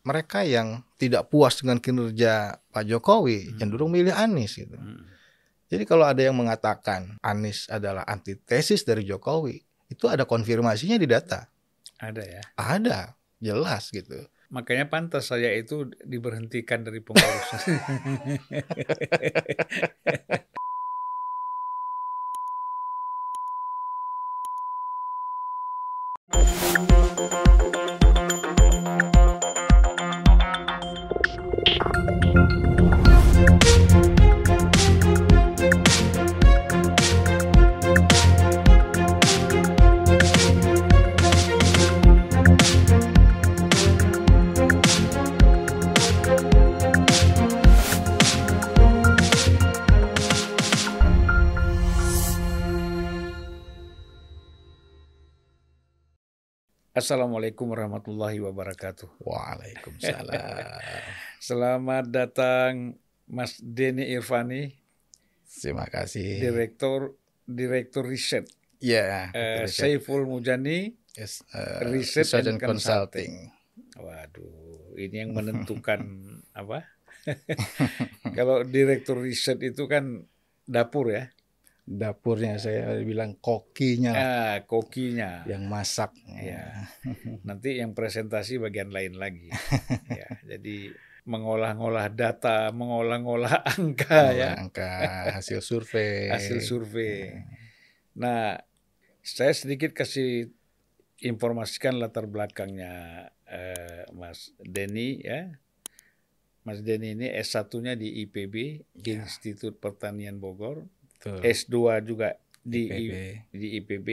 mereka yang tidak puas dengan kinerja Pak Jokowi Hmm. cenderung milih Anies gitu. Hmm. Jadi kalau ada yang mengatakan Anies adalah antitesis dari Jokowi, itu ada konfirmasinya di data. Ada ya. Ada, jelas gitu. Makanya pantas saya itu diberhentikan dari pengurus. Assalamualaikum warahmatullahi wabarakatuh. Waalaikumsalam. Selamat datang Mas Denny Irfani, Terima kasih. Direktur Direktur Riset Ya, eh, betul, Saiful Mujani. Yes, uh, Research Research and and Consulting. Waduh, ini yang menentukan apa? Kalau Direktur Riset itu kan dapur ya, Dapurnya saya bilang kokinya ah, kokinya. yang masak. Ya. Nanti yang presentasi bagian lain lagi. ya, jadi mengolah-ngolah data, mengolah-ngolah angka ya, Angka hasil survei. hasil survei. Nah, saya sedikit kasih informasikan latar belakangnya eh, Mas Denny ya. Mas Denny ini S1-nya di IPB, Ya. Institut Pertanian Bogor, Betul. S2 juga di IPB. I- di IPB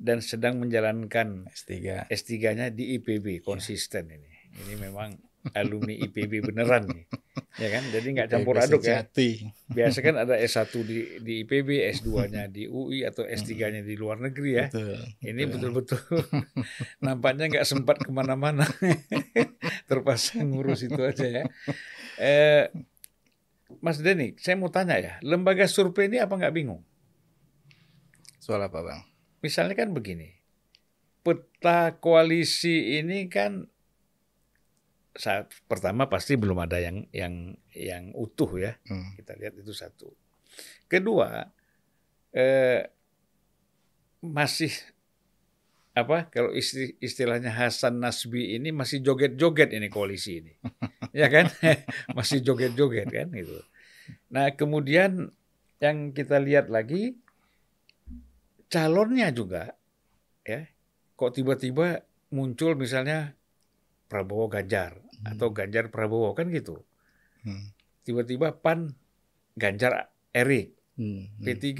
dan sedang menjalankan S3. S3-nya di IPB konsisten ini. Ini memang alumni IPB beneran nih. Ya kan? Jadi nggak campur IPB aduk ya. sejati. Biasa kan ada S1 di di IPB, S2-nya di UI atau S3-nya di luar negeri ya. Betul. Ini betul. betul-betul nampaknya nggak sempat ke mana-mana. Terpaksa ngurus itu aja ya. Eh, Mas Denny, saya mau tanya ya, lembaga survei ini apa nggak bingung? Soal apa, Bang? Misalnya kan begini, peta koalisi ini kan saat pertama pasti belum ada yang yang yang utuh ya. Hmm. Kita lihat itu satu. Kedua, eh, masih apa kalau isti- istilahnya Hasan Nasbi ini masih joget-joget ini koalisi ini, ya kan? masih joget-joget kan itu. Nah kemudian yang kita lihat lagi calonnya juga, ya kok tiba-tiba muncul misalnya Prabowo Ganjar atau Ganjar Prabowo kan gitu. Hmm. Tiba-tiba PAN Ganjar Erik, Hmm. Hmm. P3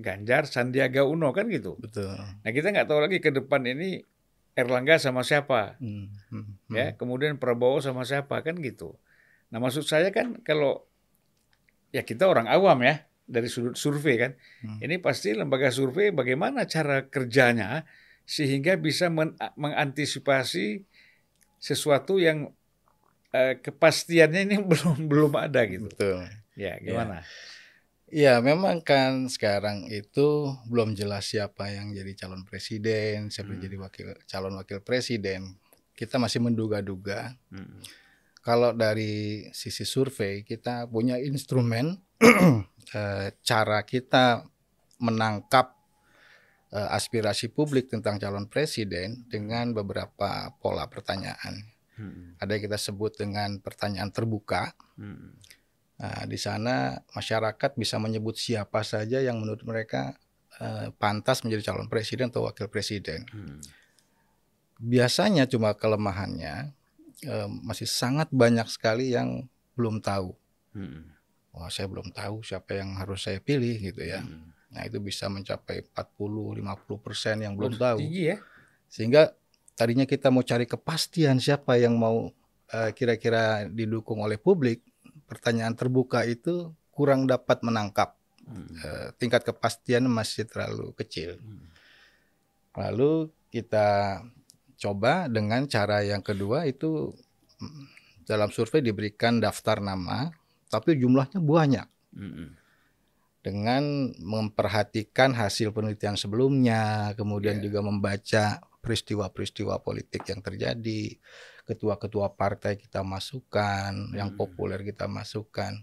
Ganjar Sandiaga Uno kan gitu. Betul. Nah kita nggak tahu lagi ke depan ini Erlangga sama siapa, Hmm. Hmm. Hmm. ya. Kemudian Prabowo sama siapa kan gitu. Nah maksud saya kan kalau ya kita orang awam ya dari sudut survei kan, Hmm. ini pasti lembaga survei bagaimana cara kerjanya sehingga bisa men- mengantisipasi sesuatu yang eh, kepastiannya ini belum belum ada gitu. Betul. Ya gimana? Ya, memang kan sekarang itu belum jelas siapa yang jadi calon presiden, siapa yang Hmm. jadi wakil calon wakil presiden. Kita masih menduga-duga. Mm. Kalau dari sisi survei, kita punya instrumen eh, cara kita menangkap eh, aspirasi publik tentang calon presiden dengan beberapa pola pertanyaan. Mm. Ada yang kita sebut dengan pertanyaan terbuka. Mm. Nah, di sana masyarakat bisa menyebut siapa saja yang menurut mereka eh, pantas menjadi calon presiden atau wakil presiden. Mm. Biasanya cuma kelemahannya eh, masih sangat banyak sekali yang belum tahu. Mm. Wah, saya belum tahu siapa yang harus saya pilih gitu ya. Mm. Nah, itu bisa mencapai 40-50 persen yang belum tahu. Tinggi ya? Sehingga tadinya kita mau cari kepastian siapa yang mau eh, kira-kira didukung oleh publik, pertanyaan terbuka itu kurang dapat menangkap. Mm. Eh, tingkat kepastian masih terlalu kecil. Mm. Lalu kita coba dengan cara yang kedua itu mm, dalam survei diberikan daftar nama, tapi jumlahnya banyak. Mm. Dengan memperhatikan hasil penelitian sebelumnya, kemudian Iya. juga membaca peristiwa-peristiwa politik yang terjadi, ketua-ketua partai kita masukkan, Hmm. yang populer kita masukkan,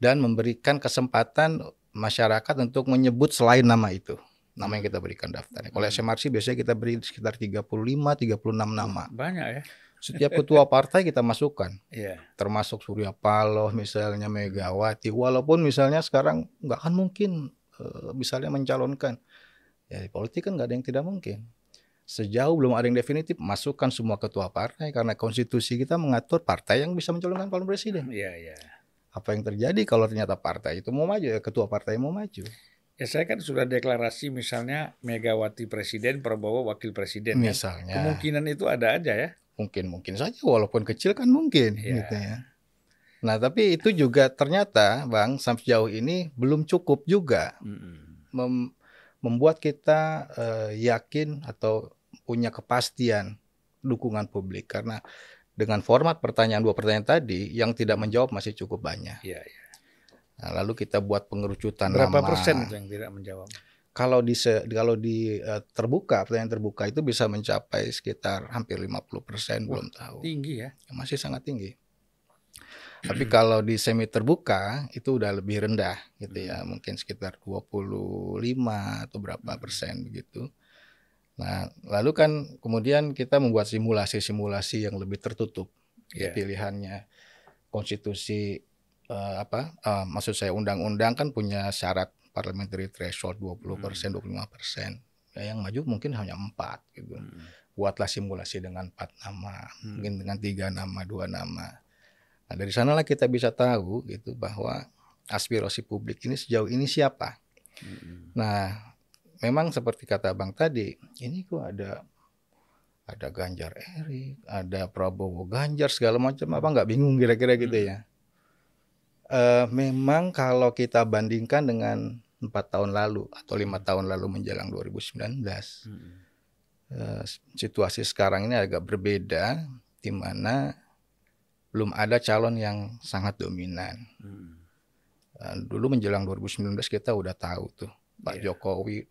dan memberikan kesempatan masyarakat untuk menyebut selain nama itu, nama yang kita berikan daftarnya. Kalau Hmm. SMRC biasanya kita beri sekitar 35-36 nama. Banyak ya. Setiap ketua partai kita masukkan, Iya. termasuk Surya Paloh misalnya Megawati. Walaupun misalnya sekarang nggak akan mungkin eh, misalnya mencalonkan. Ya di politik kan nggak ada yang tidak mungkin. Sejauh belum ada yang definitif, masukkan semua ketua partai karena konstitusi kita mengatur partai yang bisa mencalonkan calon presiden. Iya, iya. Apa yang terjadi kalau ternyata partai itu mau maju, ya ketua partai mau maju. Ya saya kan sudah deklarasi misalnya Megawati presiden, Prabowo wakil presiden. kan. Misalnya, Kemungkinan itu ada aja ya. mungkin mungkin saja walaupun kecil kan mungkin Iya. gitu ya. Nah, tapi itu juga ternyata Bang sampai sejauh ini belum cukup juga Mm-mm. mem- membuat kita eh, yakin atau punya kepastian dukungan publik karena dengan format pertanyaan dua pertanyaan tadi yang tidak menjawab masih cukup banyak. Iya, iya. Nah, lalu kita buat pengerucutan Berapa nama. persen itu yang tidak menjawab? Kalau di kalau di eh, terbuka pertanyaan terbuka itu bisa mencapai sekitar hampir 50% belum tahu. Tinggi ya. Masih sangat tinggi. Tapi kalau di semi terbuka itu udah lebih rendah gitu ya, mungkin sekitar 25 atau berapa persen begitu. Nah, lalu kan kemudian kita membuat simulasi-simulasi yang lebih tertutup ya, Iya. pilihannya. Konstitusi eh, apa? eh, maksud saya undang-undang kan punya syarat parliamentary threshold 20 persen, 25 persen. Ya, yang maju mungkin hanya empat gitu Mm. buatlah simulasi dengan empat nama, Hmm. mungkin dengan tiga nama, dua nama. Nah dari sanalah kita bisa tahu gitu bahwa aspirasi publik ini sejauh ini siapa. Mm-mm. Nah memang seperti kata bang tadi, ini kok ada ada Ganjar Erik, ada Prabowo Ganjar segala macam apa nggak bingung kira-kira gitu ya. Eh, memang kalau kita bandingkan dengan empat tahun lalu atau lima tahun lalu menjelang 2019 Mm-mm. eh, situasi sekarang ini agak berbeda di mana belum ada calon yang sangat dominan. Mm. Eh, dulu menjelang 2019 kita udah tahu tuh Pak Iya. Jokowi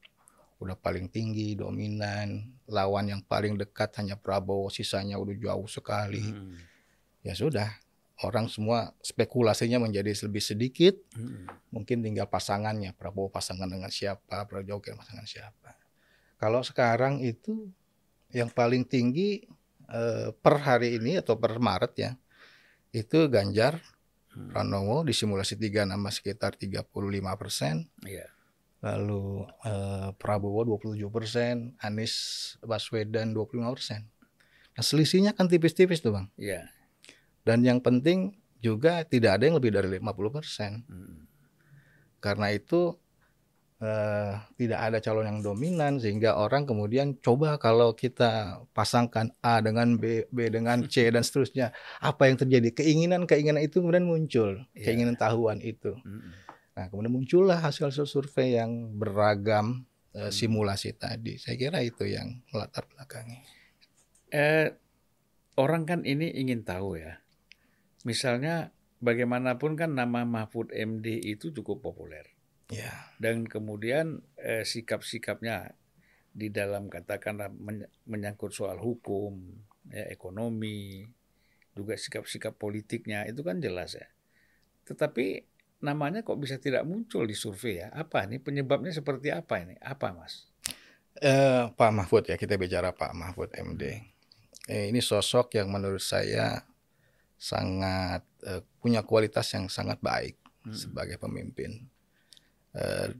udah paling tinggi dominan, lawan yang paling dekat hanya Prabowo, sisanya udah jauh sekali. Mm. Ya sudah, orang semua spekulasinya menjadi lebih sedikit, Mm. mungkin tinggal pasangannya Prabowo pasangan dengan siapa, Prabowo Jokowi pasangan siapa. Kalau sekarang itu yang paling tinggi eh, per hari ini atau per Maret ya itu Ganjar Mm. Pranowo di simulasi tiga nama sekitar 35 persen, Iya. Lalu eh, Prabowo 27 persen, Anies Baswedan 25 persen. Nah selisihnya kan tipis-tipis tuh bang. Iya. Dan yang penting juga tidak ada yang lebih dari 50 persen. Mm. Karena itu eh, tidak ada calon yang dominan sehingga orang kemudian coba kalau kita pasangkan A dengan B, B dengan C dan seterusnya, apa yang terjadi? Keinginan-keinginan itu kemudian muncul, Iya. keinginan tahuan itu. Mm. Nah, kemudian muncullah hasil-hasil survei yang beragam Hmm. simulasi tadi. Saya kira itu yang melatar belakangi. Eh, orang kan ini ingin tahu ya. Misalnya bagaimanapun kan nama Mahfud MD itu cukup populer. Ya, dan kemudian eh, sikap-sikapnya di dalam katakanlah men- menyangkut soal hukum, ya, ekonomi, juga sikap-sikap politiknya itu kan jelas ya. Tetapi namanya kok bisa tidak muncul di survei ya? Apa nih penyebabnya seperti apa ini? Apa mas? Eh, Pak Mahfud ya kita bicara Pak Mahfud MD. Eh, ini sosok yang menurut saya sangat eh, punya kualitas yang sangat baik Hmm. sebagai pemimpin. Eh,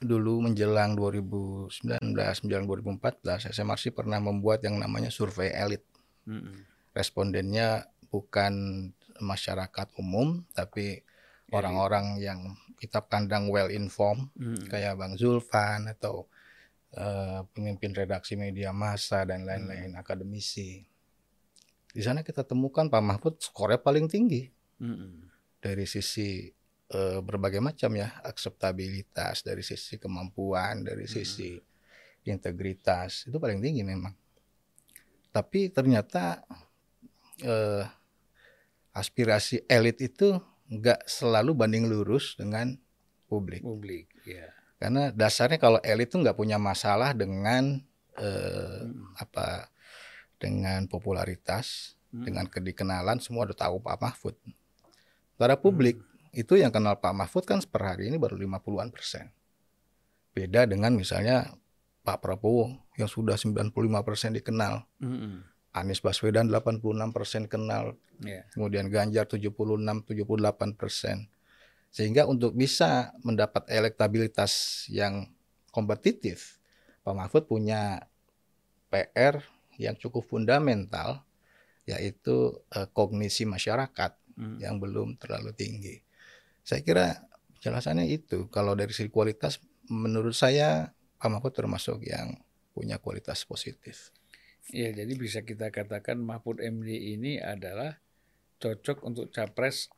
dulu menjelang 2019, menjelang 2014, SMRC pernah membuat yang namanya survei elit. Mm-mm. Respondennya bukan masyarakat umum, tapi orang-orang yang kita pandang well informed, Mm-mm. kayak Bang Zulfan atau eh, pemimpin redaksi media massa dan lain-lain, akademisi. Di sana kita temukan Pak Mahfud skornya paling tinggi Mm-mm. dari sisi eh, berbagai macam ya akseptabilitas dari sisi kemampuan dari Hmm. sisi integritas itu paling tinggi memang tapi ternyata eh, aspirasi elit itu nggak selalu banding lurus dengan publik Publik, ya. karena dasarnya kalau elit itu nggak punya masalah dengan eh, Mm. apa dengan popularitas hmm. dengan kedikenalan semua udah tahu Pak Mahfud. Para publik hmm. itu yang kenal Pak Mahfud kan per hari ini baru 50-an persen. Beda dengan misalnya Pak Prabowo yang sudah 95 persen dikenal. Hmm. Anies Baswedan 86 persen kenal. Yeah. Kemudian Ganjar 76, 78 persen. Sehingga untuk bisa mendapat elektabilitas yang kompetitif, Pak Mahfud punya PR yang cukup fundamental yaitu uh, kognisi masyarakat hmm. yang belum terlalu tinggi. Saya kira jelasannya itu. Kalau dari sisi kualitas, menurut saya Pak Mahfud termasuk yang punya kualitas positif. Ya, jadi bisa kita katakan Mahfud MD ini adalah cocok untuk capres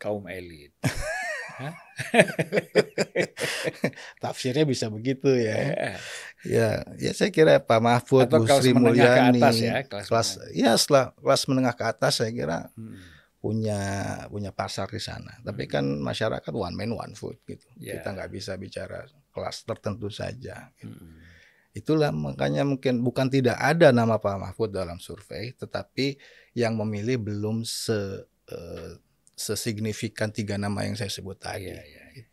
kaum elit. Tafsirnya bisa begitu ya. Yeah. Ya, ya saya kira Pak Mahfud, Atau Bu Sri Mulyani, atas ya, kelas, kelas ya setelah kelas menengah ke atas saya kira hmm. punya punya pasar di sana. Tapi hmm. kan masyarakat one man one food gitu. Yeah. Kita nggak bisa bicara kelas tertentu saja. Gitu. Hmm. Itulah makanya mungkin bukan tidak ada nama Pak Mahfud dalam survei, tetapi yang memilih belum se uh, sesignifikan tiga nama yang saya sebut tadi. Ya, ya, ya.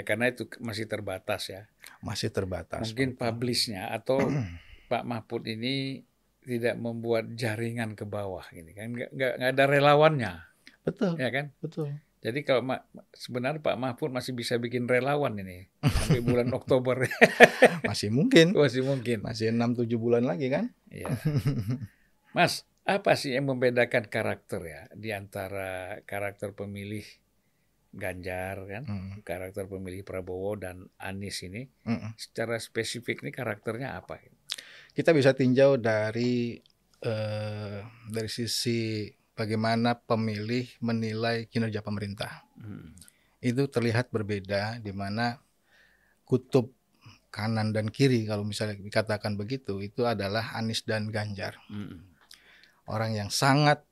ya karena itu masih terbatas ya. Masih terbatas. Mungkin publishnya atau Pak Mahfud ini tidak membuat jaringan ke bawah ini kan nggak nggak ada relawannya. Betul. Ya kan? Betul. Jadi kalau sebenarnya Pak Mahfud masih bisa bikin relawan ini sampai bulan Oktober. masih mungkin. Masih mungkin. Masih 6 7 bulan lagi kan? Iya. Mas, apa sih yang membedakan karakter ya di antara karakter pemilih Ganjar kan, mm. karakter pemilih Prabowo dan Anies ini? Mm. Secara spesifik ini karakternya apa? Kita bisa tinjau dari uh, dari sisi bagaimana pemilih menilai kinerja pemerintah. Mm. Itu terlihat berbeda di mana kutub kanan dan kiri kalau misalnya dikatakan begitu itu adalah Anies dan Ganjar. Mm orang yang sangat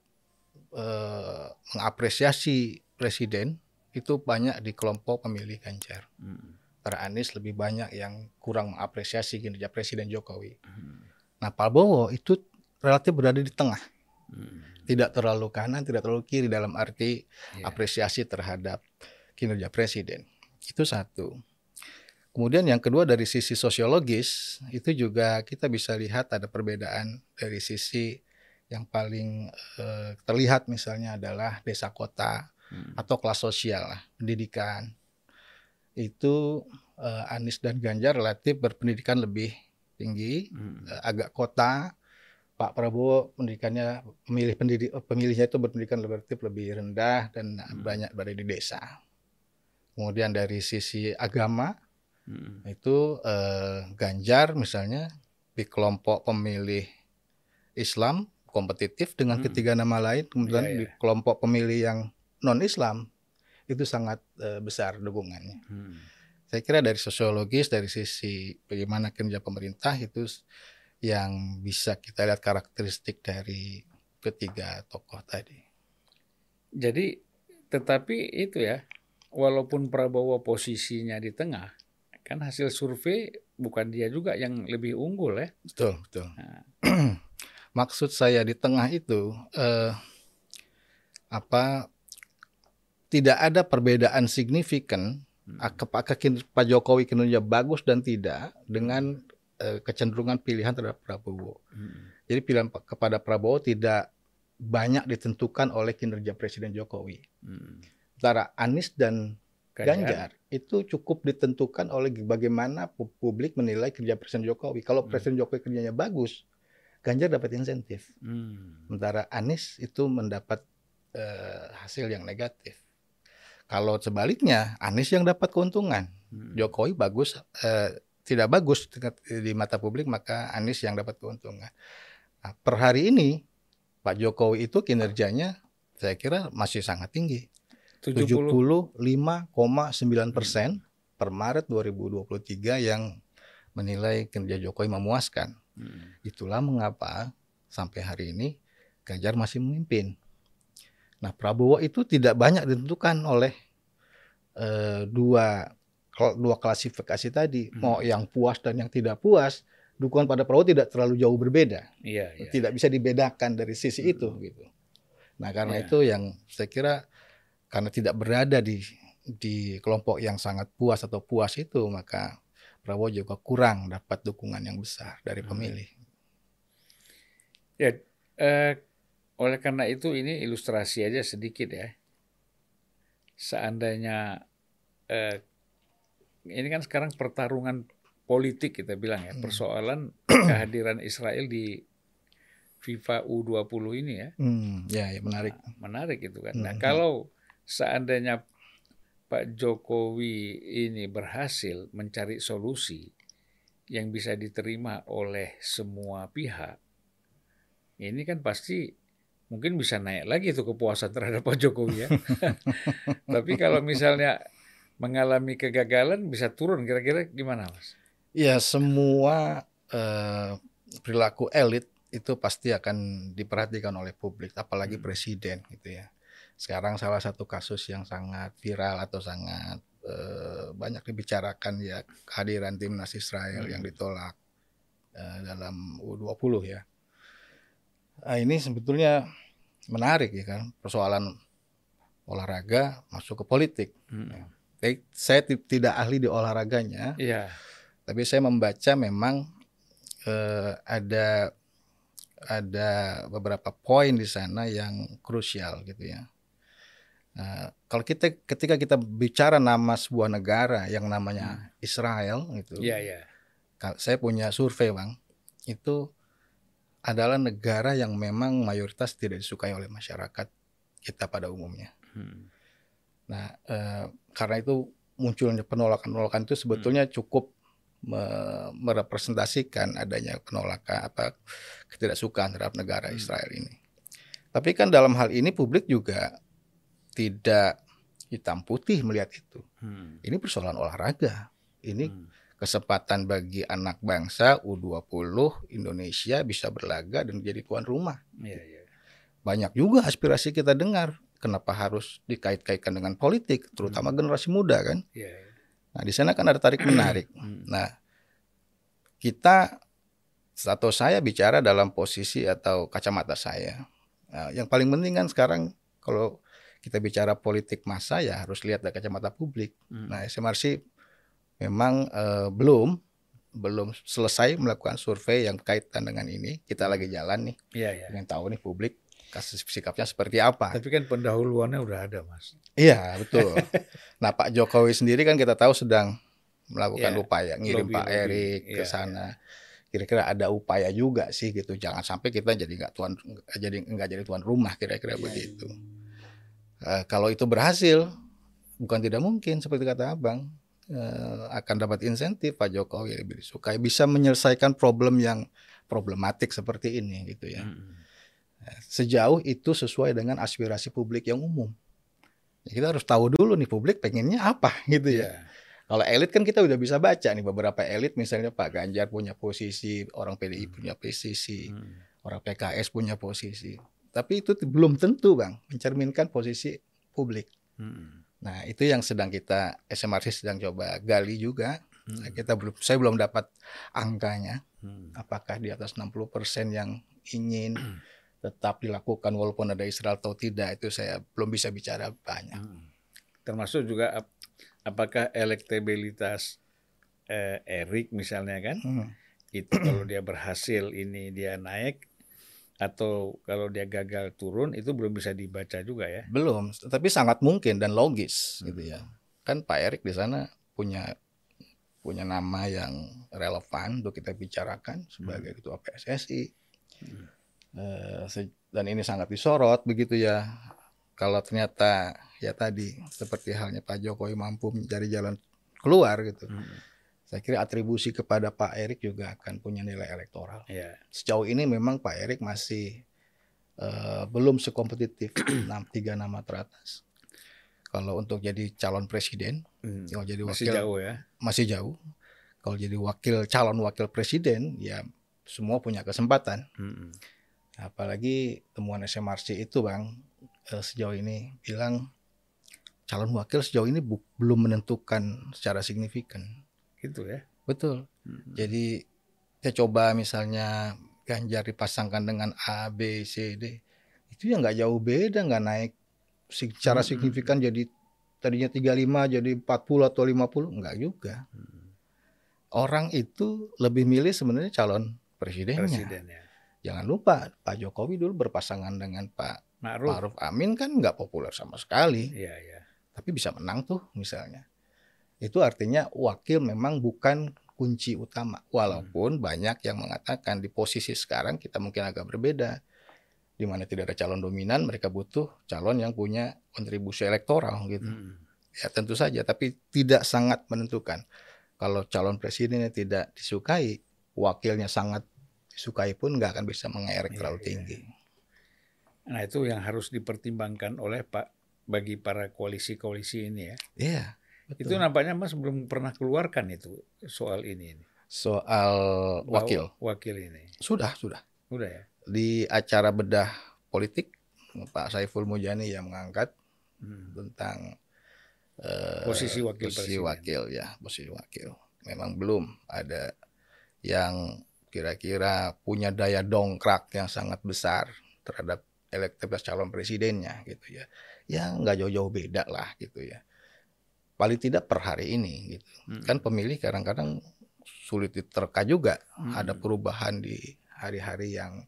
uh, mengapresiasi presiden itu banyak di kelompok pemilih Ganjar. Hmm. Para Anies lebih banyak yang kurang mengapresiasi kinerja Presiden Jokowi. Hmm. Nah, Prabowo itu relatif berada di tengah. Hmm. Tidak terlalu kanan, tidak terlalu kiri dalam arti yeah. apresiasi terhadap kinerja presiden. Itu satu. Kemudian yang kedua dari sisi sosiologis itu juga kita bisa lihat ada perbedaan dari sisi yang paling uh, terlihat misalnya adalah desa kota hmm. atau kelas sosial lah, pendidikan. Itu uh, Anies dan Ganjar relatif berpendidikan lebih tinggi, hmm. uh, agak kota. Pak Prabowo pendidikannya pemilih pendidik pemilihnya itu berpendidikan relatif lebih rendah dan hmm. banyak berada di desa. Kemudian dari sisi agama hmm. itu uh, Ganjar misalnya di kelompok pemilih Islam kompetitif dengan hmm. ketiga nama lain kemudian yeah, yeah. di kelompok pemilih yang non Islam itu sangat uh, besar dukungannya. Hmm. Saya kira dari sosiologis dari sisi bagaimana kerja pemerintah itu yang bisa kita lihat karakteristik dari ketiga tokoh tadi. Jadi tetapi itu ya walaupun Prabowo posisinya di tengah kan hasil survei bukan dia juga yang lebih unggul ya. Betul, betul. Nah. maksud saya di tengah itu eh, apa tidak ada perbedaan signifikan hmm. apakah Pak Jokowi kinerja bagus dan tidak dengan eh, kecenderungan pilihan terhadap Prabowo. Hmm. Jadi pilihan kepada Prabowo tidak banyak ditentukan oleh kinerja Presiden Jokowi. Hmm. Antara Anies dan Ganjar. Ganjar itu cukup ditentukan oleh bagaimana publik menilai kerja Presiden Jokowi. Kalau hmm. Presiden Jokowi kerjanya bagus, Ganjar dapat insentif. Hmm. Sementara Anies itu mendapat uh, hasil yang negatif. Kalau sebaliknya, Anies yang dapat keuntungan. Hmm. Jokowi bagus, uh, tidak bagus di mata publik, maka Anies yang dapat keuntungan. Nah, per hari ini, Pak Jokowi itu kinerjanya saya kira masih sangat tinggi. 75,9 persen hmm. per Maret 2023 yang menilai kinerja Jokowi memuaskan. Hmm. Itulah mengapa sampai hari ini Ganjar masih memimpin. Nah Prabowo itu tidak banyak ditentukan oleh uh, dua dua klasifikasi tadi, hmm. mau yang puas dan yang tidak puas. dukungan pada Prabowo tidak terlalu jauh berbeda. Iya, iya. Tidak bisa dibedakan dari sisi itu gitu. Nah, karena Iya. itu yang saya kira karena tidak berada di di kelompok yang sangat puas atau puas itu, maka Prabowo juga kurang dapat dukungan yang besar dari Hmm. pemilih. Ya, eh, oleh karena itu ini ilustrasi aja sedikit ya. Seandainya eh, ini kan sekarang pertarungan politik kita bilang ya, Hmm. persoalan kehadiran Israel di FIFA U20 ini ya. Hmm, ya, ya menarik. Menarik itu kan. Nah, Hmm. kalau seandainya Pak Jokowi ini berhasil mencari solusi yang bisa diterima oleh semua pihak, ini kan pasti mungkin bisa naik lagi itu kepuasan terhadap Pak Jokowi ya. Tapi kalau misalnya mengalami kegagalan bisa turun kira-kira gimana Mas? Ya, semua eh, perilaku elit itu pasti akan diperhatikan oleh publik, apalagi Hmm. presiden gitu ya. Sekarang salah satu kasus yang sangat viral atau sangat eh, banyak dibicarakan ya kehadiran timnas Israel Hmm. yang ditolak eh, dalam U20 ya. Nah, ini sebetulnya menarik ya kan persoalan olahraga masuk ke politik. Hmm. Tapi Saya ti- tidak ahli di olahraganya, Iya. tapi saya membaca memang eh, ada ada beberapa poin di sana yang krusial gitu ya. Nah, kalau kita ketika kita bicara nama sebuah negara yang namanya Israel gitu, Iya, iya. saya punya survei bang, itu adalah negara yang memang mayoritas tidak disukai oleh masyarakat kita pada umumnya. Hmm. Nah, eh, karena itu munculnya penolakan-penolakan itu sebetulnya cukup me- merepresentasikan adanya penolakan apa ketidaksukaan terhadap negara Hmm. Israel ini. Tapi kan dalam hal ini publik juga tidak hitam putih melihat itu. Hmm. Ini persoalan olahraga. Ini Hmm. kesempatan bagi anak bangsa U20 Indonesia bisa berlaga dan jadi tuan rumah. Iya, iya. Banyak juga aspirasi kita dengar. Kenapa harus dikait-kaitkan dengan politik, terutama generasi muda kan? Iya, iya. Nah, di sana kan ada tarik menarik. Hmm. Nah, kita atau saya bicara dalam posisi atau kacamata saya. Nah, yang paling penting kan sekarang kalau kita bicara politik massa ya harus lihat dari kacamata publik. Hmm. Nah, SMRC memang eh, belum belum selesai melakukan survei yang kaitan dengan ini. Kita lagi jalan nih, Iya, iya. ingin tahu nih publik kasus sikapnya seperti apa. Tapi kan pendahuluannya udah ada, Mas. Iya, betul. nah, Pak Jokowi sendiri kan kita tahu sedang melakukan Iya, upaya ngirim lobby, Pak lobby. Erik ke Iya, sana. Kira-kira ada upaya juga sih gitu. Jangan sampai kita jadi nggak tuan jadi nggak jadi tuan rumah kira-kira Iya, begitu. Eh, kalau itu berhasil, bukan tidak mungkin seperti kata Abang eh, akan dapat insentif Pak Jokowi lebih disukai bisa menyelesaikan problem yang problematik seperti ini gitu ya Hmm. Sejauh itu sesuai dengan aspirasi publik yang umum. Ya, kita harus tahu dulu nih publik pengennya apa gitu ya. Iya. Kalau elit kan kita udah bisa baca nih beberapa elit misalnya Pak Ganjar punya posisi, orang PDI punya posisi, Hmm. orang PKS punya posisi. Tapi itu belum tentu Bang mencerminkan posisi publik. Hmm. Nah, itu yang sedang kita SMRC sedang coba gali juga. Hmm. Nah, kita belum saya belum dapat angkanya Hmm. apakah di atas 60% yang ingin tetap dilakukan walaupun ada Israel atau tidak itu saya belum bisa bicara banyak. Hmm. Termasuk juga ap- apakah elektabilitas eh, Erik misalnya kan Hmm. itu kalau dia berhasil ini dia naik atau kalau dia gagal turun itu belum bisa dibaca juga ya. Belum, tapi sangat mungkin dan logis Hmm. gitu ya. Kan Pak Erik di sana punya punya nama yang relevan untuk kita bicarakan sebagai ketua PSSI. Hmm. Eh, dan ini sangat disorot begitu ya. Kalau ternyata ya tadi seperti halnya Pak Jokowi mampu mencari jalan keluar gitu. Hmm. Saya kira atribusi kepada Pak Erik juga akan punya nilai elektoral. Ya. Sejauh ini memang Pak Erik masih eh, belum sekompetitif tiga nama teratas. Kalau untuk jadi calon presiden, Hmm. kalau jadi Masih wakil jauh ya. masih jauh. Kalau jadi wakil calon wakil presiden, ya semua punya kesempatan. Hmm. Apalagi temuan SMRC itu, Bang, eh, sejauh ini bilang calon wakil sejauh ini belum menentukan secara signifikan. Gitu ya. Betul. Hmm. Jadi kita coba misalnya Ganjar dipasangkan dengan A, B, C, D, itu ya nggak jauh beda, nggak naik secara Hmm. signifikan jadi tadinya 35 jadi 40 atau 50, nggak juga. Hmm. Orang itu lebih milih sebenarnya calon presidennya. Presiden ya. Jangan lupa Pak Jokowi dulu berpasangan dengan Pak Ma'ruf. Ma'ruf Amin kan nggak populer sama sekali, Iya, iya. tapi bisa menang tuh misalnya. Itu artinya wakil memang bukan kunci utama. Walaupun banyak yang mengatakan di posisi sekarang kita mungkin agak berbeda. Di mana tidak ada calon dominan, mereka butuh calon yang punya kontribusi elektoral gitu. Hmm. Ya tentu saja, tapi tidak sangat menentukan. Kalau calon presidennya tidak disukai, wakilnya sangat disukai pun nggak akan bisa mengerek Iya, terlalu iya. tinggi. Nah, itu yang harus dipertimbangkan oleh Pak bagi para koalisi-koalisi ini ya. Iya. Itu betul. nampaknya Mas belum pernah keluarkan itu soal ini. ini. soal wakil Wakil ini. sudah sudah Udah ya. di acara bedah politik Pak Saiful Mujani yang mengangkat Hmm. tentang eh, Posisi wakil posisi presiden. wakil ya posisi wakil memang belum ada yang kira-kira punya daya dongkrak yang sangat besar terhadap elektabilitas calon presidennya gitu ya. Ya nggak jauh-jauh beda lah gitu ya. Paling tidak per hari ini gitu. Hmm. kan pemilih kadang-kadang sulit diterka juga. Hmm. ada perubahan di hari-hari yang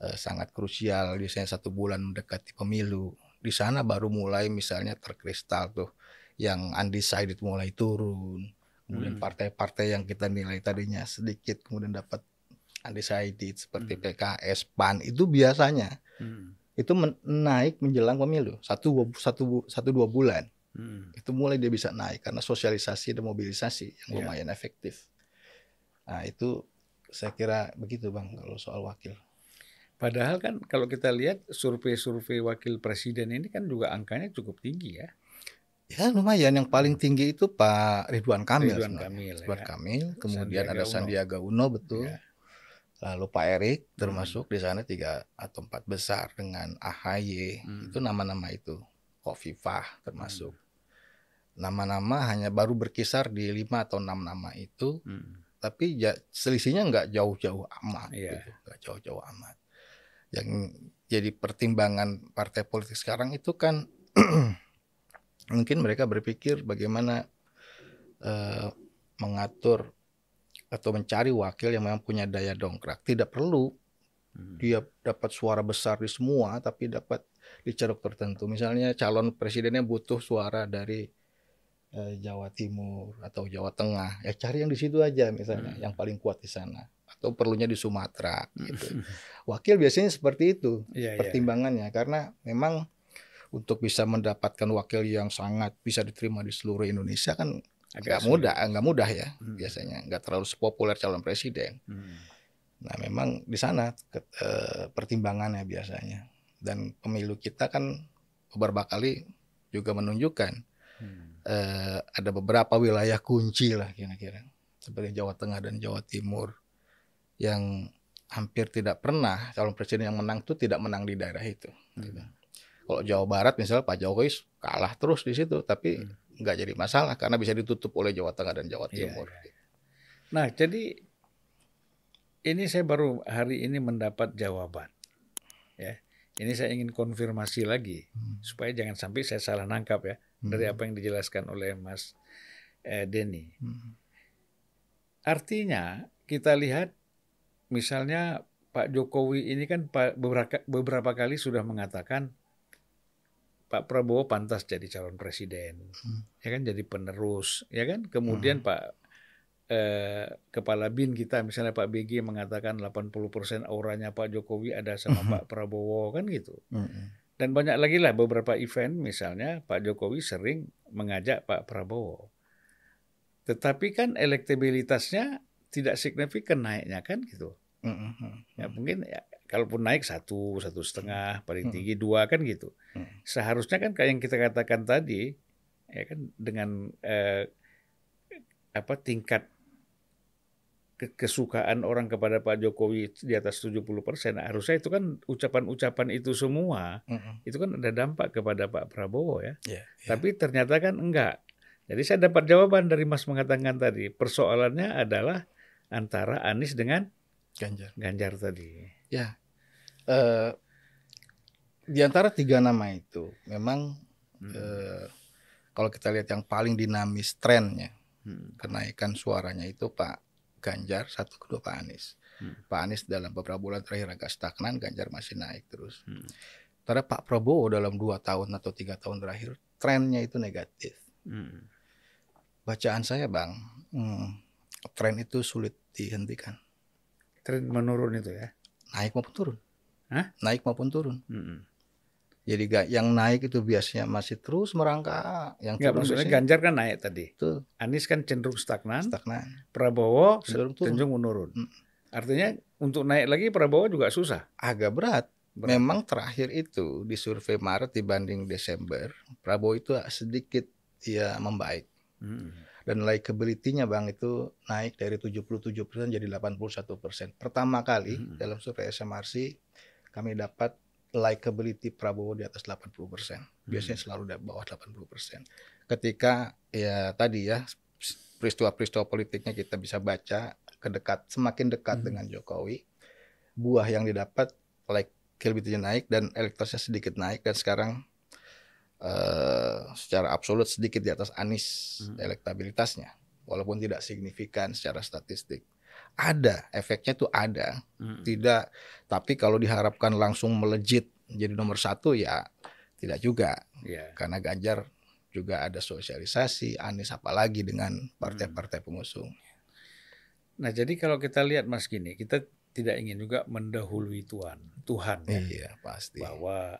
eh, sangat krusial. Biasanya satu bulan mendekati pemilu. Di sana baru mulai misalnya terkristal tuh yang undecided mulai turun. Kemudian Hmm. partai-partai yang kita nilai tadinya sedikit kemudian dapat undecided seperti Hmm. PKS PAN itu biasanya Hmm. itu men- naik menjelang pemilu satu satu satu dua bulan Hmm. itu mulai dia bisa naik karena sosialisasi dan mobilisasi yang Iya. lumayan efektif. Nah itu saya kira begitu bang kalau soal wakil. Padahal kan kalau kita lihat survei-survei wakil presiden ini kan juga angkanya cukup tinggi ya. Ya lumayan yang paling tinggi itu Pak Ridwan Kamil. Ridwan sebenarnya. Kamil, Ridwan ya. Kamil, kemudian Sandiaga ada Uno. Sandiaga Uno betul. Ya. Lalu Pak Erik termasuk di sana tiga atau empat besar dengan AHY Hmm. itu nama-nama itu. Kofifah termasuk. Nama-nama hanya baru berkisar di lima atau enam nama itu Hmm. tapi ja- selisihnya nggak jauh-jauh amat Iya. gitu nggak jauh-jauh amat yang jadi pertimbangan partai politik sekarang itu kan mungkin mereka berpikir bagaimana eh, mengatur atau mencari wakil yang memang punya daya dongkrak. Tidak perlu. Hmm. dia dapat suara besar di semua tapi dapat di ceruk tertentu. Misalnya calon presidennya butuh suara dari eh, Jawa Timur atau Jawa Tengah. Ya cari yang di situ aja misalnya Hmm. yang paling kuat di sana. Atau perlunya di Sumatera gitu. Wakil biasanya seperti itu Iya, iya. pertimbangannya. Karena memang untuk bisa mendapatkan wakil yang sangat bisa diterima di seluruh Indonesia kan sulit. mudah nggak mudah ya Hmm. biasanya nggak terlalu sepopuler calon presiden Hmm. Nah, memang di sana ke- eh, pertimbangannya biasanya. Dan pemilu kita kan beberapa kali juga menunjukkan Hmm. eh, ada beberapa wilayah kunci lah kira-kira. Seperti Jawa Tengah dan Jawa Timur yang hampir tidak pernah calon presiden yang menang itu tidak menang di daerah itu. gitu. Hmm. Kalau Jawa Barat misalnya Pak Jokowi kalah terus di situ, tapi Hmm. Nggak jadi masalah karena bisa ditutup oleh Jawa Tengah dan Jawa Iya, Timur. iya. Nah, jadi ini saya baru hari ini mendapat jawaban. Ya. Ini saya ingin konfirmasi lagi Hmm. supaya jangan sampai saya salah nangkap ya dari Hmm. apa yang dijelaskan oleh Mas eh, Denny. Hmm. Artinya kita lihat misalnya Pak Jokowi ini kan pa- beberapa beberapa kali sudah mengatakan Pak Prabowo pantas jadi calon presiden, Hmm. ya kan jadi penerus, ya kan. Kemudian Pak eh, Kepala Bin kita misalnya Pak BG mengatakan 80% auranya Pak Jokowi ada sama Mhm. Pak Prabowo kan gitu. Hmm. Dan banyak lagi lah beberapa event misalnya Pak Jokowi sering mengajak Pak Prabowo. Tetapi kan elektabilitasnya tidak signifikan naiknya kan gitu. Hmm. Hmm. Ya mungkin ya, kalaupun naik satu, satu setengah, paling Hmm. tinggi dua kan gitu. Hmm. Seharusnya kan kayak yang kita katakan tadi, ya kan dengan eh, apa tingkat ke- kesukaan orang kepada Pak Jokowi di atas 70 persen, harusnya itu kan ucapan-ucapan itu semua Hmm. itu kan ada dampak kepada Pak Prabowo ya. Ya, ya. Tapi ternyata kan enggak. Jadi saya dapat jawaban dari Mas mengatakan tadi. Persoalannya adalah antara Anies dengan Ganjar. Ganjar tadi. Ya. Eh, di antara tiga nama itu memang Hmm. eh, kalau kita lihat yang paling dinamis trennya Hmm. kenaikan suaranya itu Pak Ganjar satu kedua Pak Anies. Hmm. Pak Anies dalam beberapa bulan terakhir agak stagnan, Ganjar masih naik terus. Hmm. Karena Pak Prabowo dalam dua tahun atau tiga tahun terakhir trennya itu negatif. Hmm. Bacaan saya bang, hmm, tren itu sulit dihentikan. Tren menurun itu ya. Naik maupun turun. Hah? Naik maupun turun. Hmm. Jadi yang naik itu biasanya masih terus merangkak, yang turun maksudnya biasanya Ganjar kan naik tadi. itu Anies kan cenderung stagnan. stagnan. Prabowo Cenderung turun. cenderung menurun. Hmm. Artinya untuk naik lagi Prabowo juga susah. Agak berat. Berat. Memang terakhir itu di survei Maret dibanding Desember, Prabowo itu sedikit ya membaik. Hmm. Dan likability-nya Bang itu naik dari 77% jadi 81%. Pertama kali Hmm. dalam survei SMRC kami dapat likability Prabowo di atas 80%. Biasanya Hmm. selalu di bawah 80%. Ketika ya tadi ya peristiwa-peristiwa politiknya kita bisa baca kedekat semakin dekat Hmm. dengan Jokowi, buah yang didapat likability-nya naik dan elektabilitasnya sedikit naik dan sekarang eh, secara absolut sedikit di atas Anies Hmm. elektabilitasnya walaupun tidak signifikan secara statistik. Ada efeknya itu ada, Hmm. tidak. Tapi kalau diharapkan langsung melejit jadi nomor satu ya tidak juga Ya. karena Ganjar juga ada sosialisasi, Anies apalagi dengan partai-partai pengusung. Nah, jadi kalau kita lihat Mas gini, kita tidak ingin juga mendahului Tuhan, Tuhan ya, Iya pasti. bahwa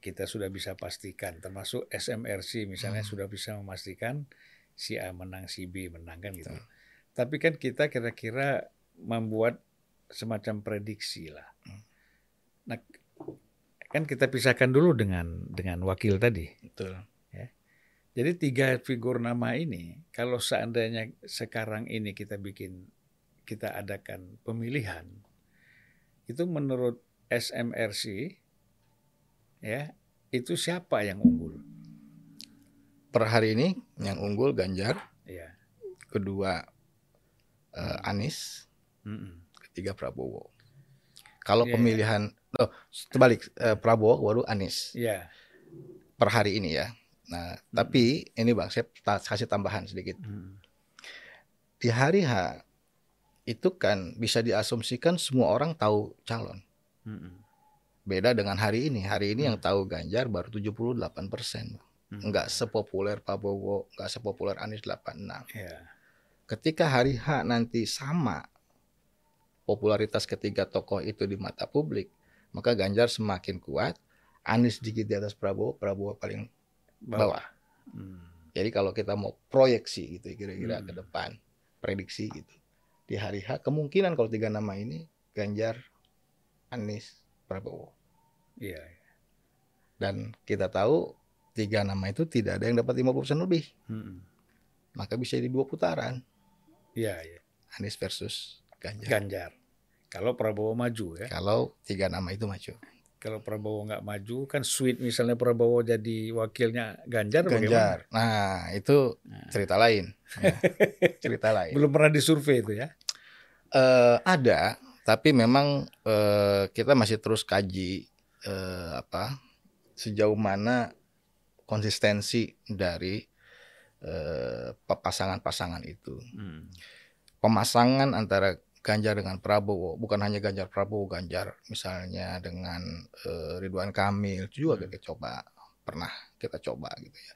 kita sudah bisa pastikan, termasuk SMRC misalnya Hmm. sudah bisa memastikan si A menang, si B menang kan gitu. Betul. Tapi kan kita kira-kira membuat semacam prediksi lah. Hmm. Nah, kan kita pisahkan dulu dengan dengan wakil tadi. Betul. Jadi tiga figur nama ini, kalau seandainya sekarang ini kita bikin, kita adakan pemilihan, itu menurut SMRC, ya itu siapa yang unggul? Per hari ini yang unggul Ganjar, Ya, kedua eh, Anies, Mm-mm. ketiga Prabowo. Kalau Iya, pemilihan, oh terbalik eh, Prabowo baru Anies ya, per hari ini ya. Nah, tapi ini bang, saya kasih tambahan sedikit. Mm. Di hari H itu kan bisa diasumsikan semua orang tahu calon. Mm-mm. Beda dengan hari ini. Hari ini yang tahu Ganjar baru 78 persen. Mm. Nggak sepopuler Prabowo, nggak sepopuler Anies 86. ya, Ketika hari H nanti sama popularitas ketiga tokoh itu di mata publik, maka Ganjar semakin kuat, Anies sedikit di atas Prabowo, Prabowo paling bawah. Mm. Jadi kalau kita mau proyeksi gitu kira-kira Hmm. ke depan, prediksi gitu. Di hari H kemungkinan kalau tiga nama ini Ganjar, Anies, Prabowo. Iya, Dan kita tahu tiga nama itu tidak ada yang dapat 50% lebih. Mm-mm. Maka bisa di dua putaran. Iya, iya. Anies versus Ganjar. Ganjar. Kalau Prabowo maju ya, Kalau tiga nama itu maju. kalau Prabowo nggak maju kan sweet misalnya Prabowo jadi wakilnya Ganjar, bagaimana? Ganjar. Nah, itu Nah. cerita lain. Ya, cerita lain. Belum pernah disurvei itu ya? Eh, ada, tapi memang eh, kita masih terus kaji eh, apa sejauh mana konsistensi dari eh, pasangan-pasangan itu. Hmm. Pemasangan antara Ganjar dengan Prabowo, bukan hanya Ganjar Prabowo, Ganjar misalnya dengan eh, Ridwan Kamil, itu juga Hmm. kita coba pernah kita coba gitu ya.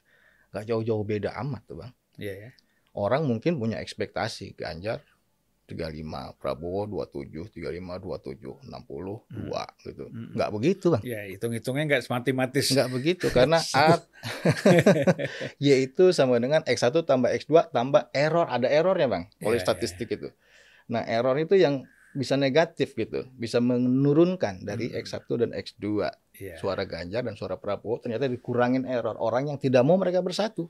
Gak jauh-jauh beda amat tuh bang. Iya ya. Orang mungkin punya ekspektasi Ganjar 35, Prabowo 27, 35, 27, 60, 2 gitu. Hmm. Begitu bang. Ya hitung-hitungnya nggak matematis. Nggak begitu karena A Y itu sama dengan X1 tambah X2 tambah error. Ada errornya bang. Oleh Iya, statistik itu. Nah error itu yang bisa negatif gitu. Bisa menurunkan dari Hmm. X1 dan X2. Iya. Suara Ganjar dan suara Prabowo ternyata dikurangin error. Orang yang tidak mau mereka bersatu.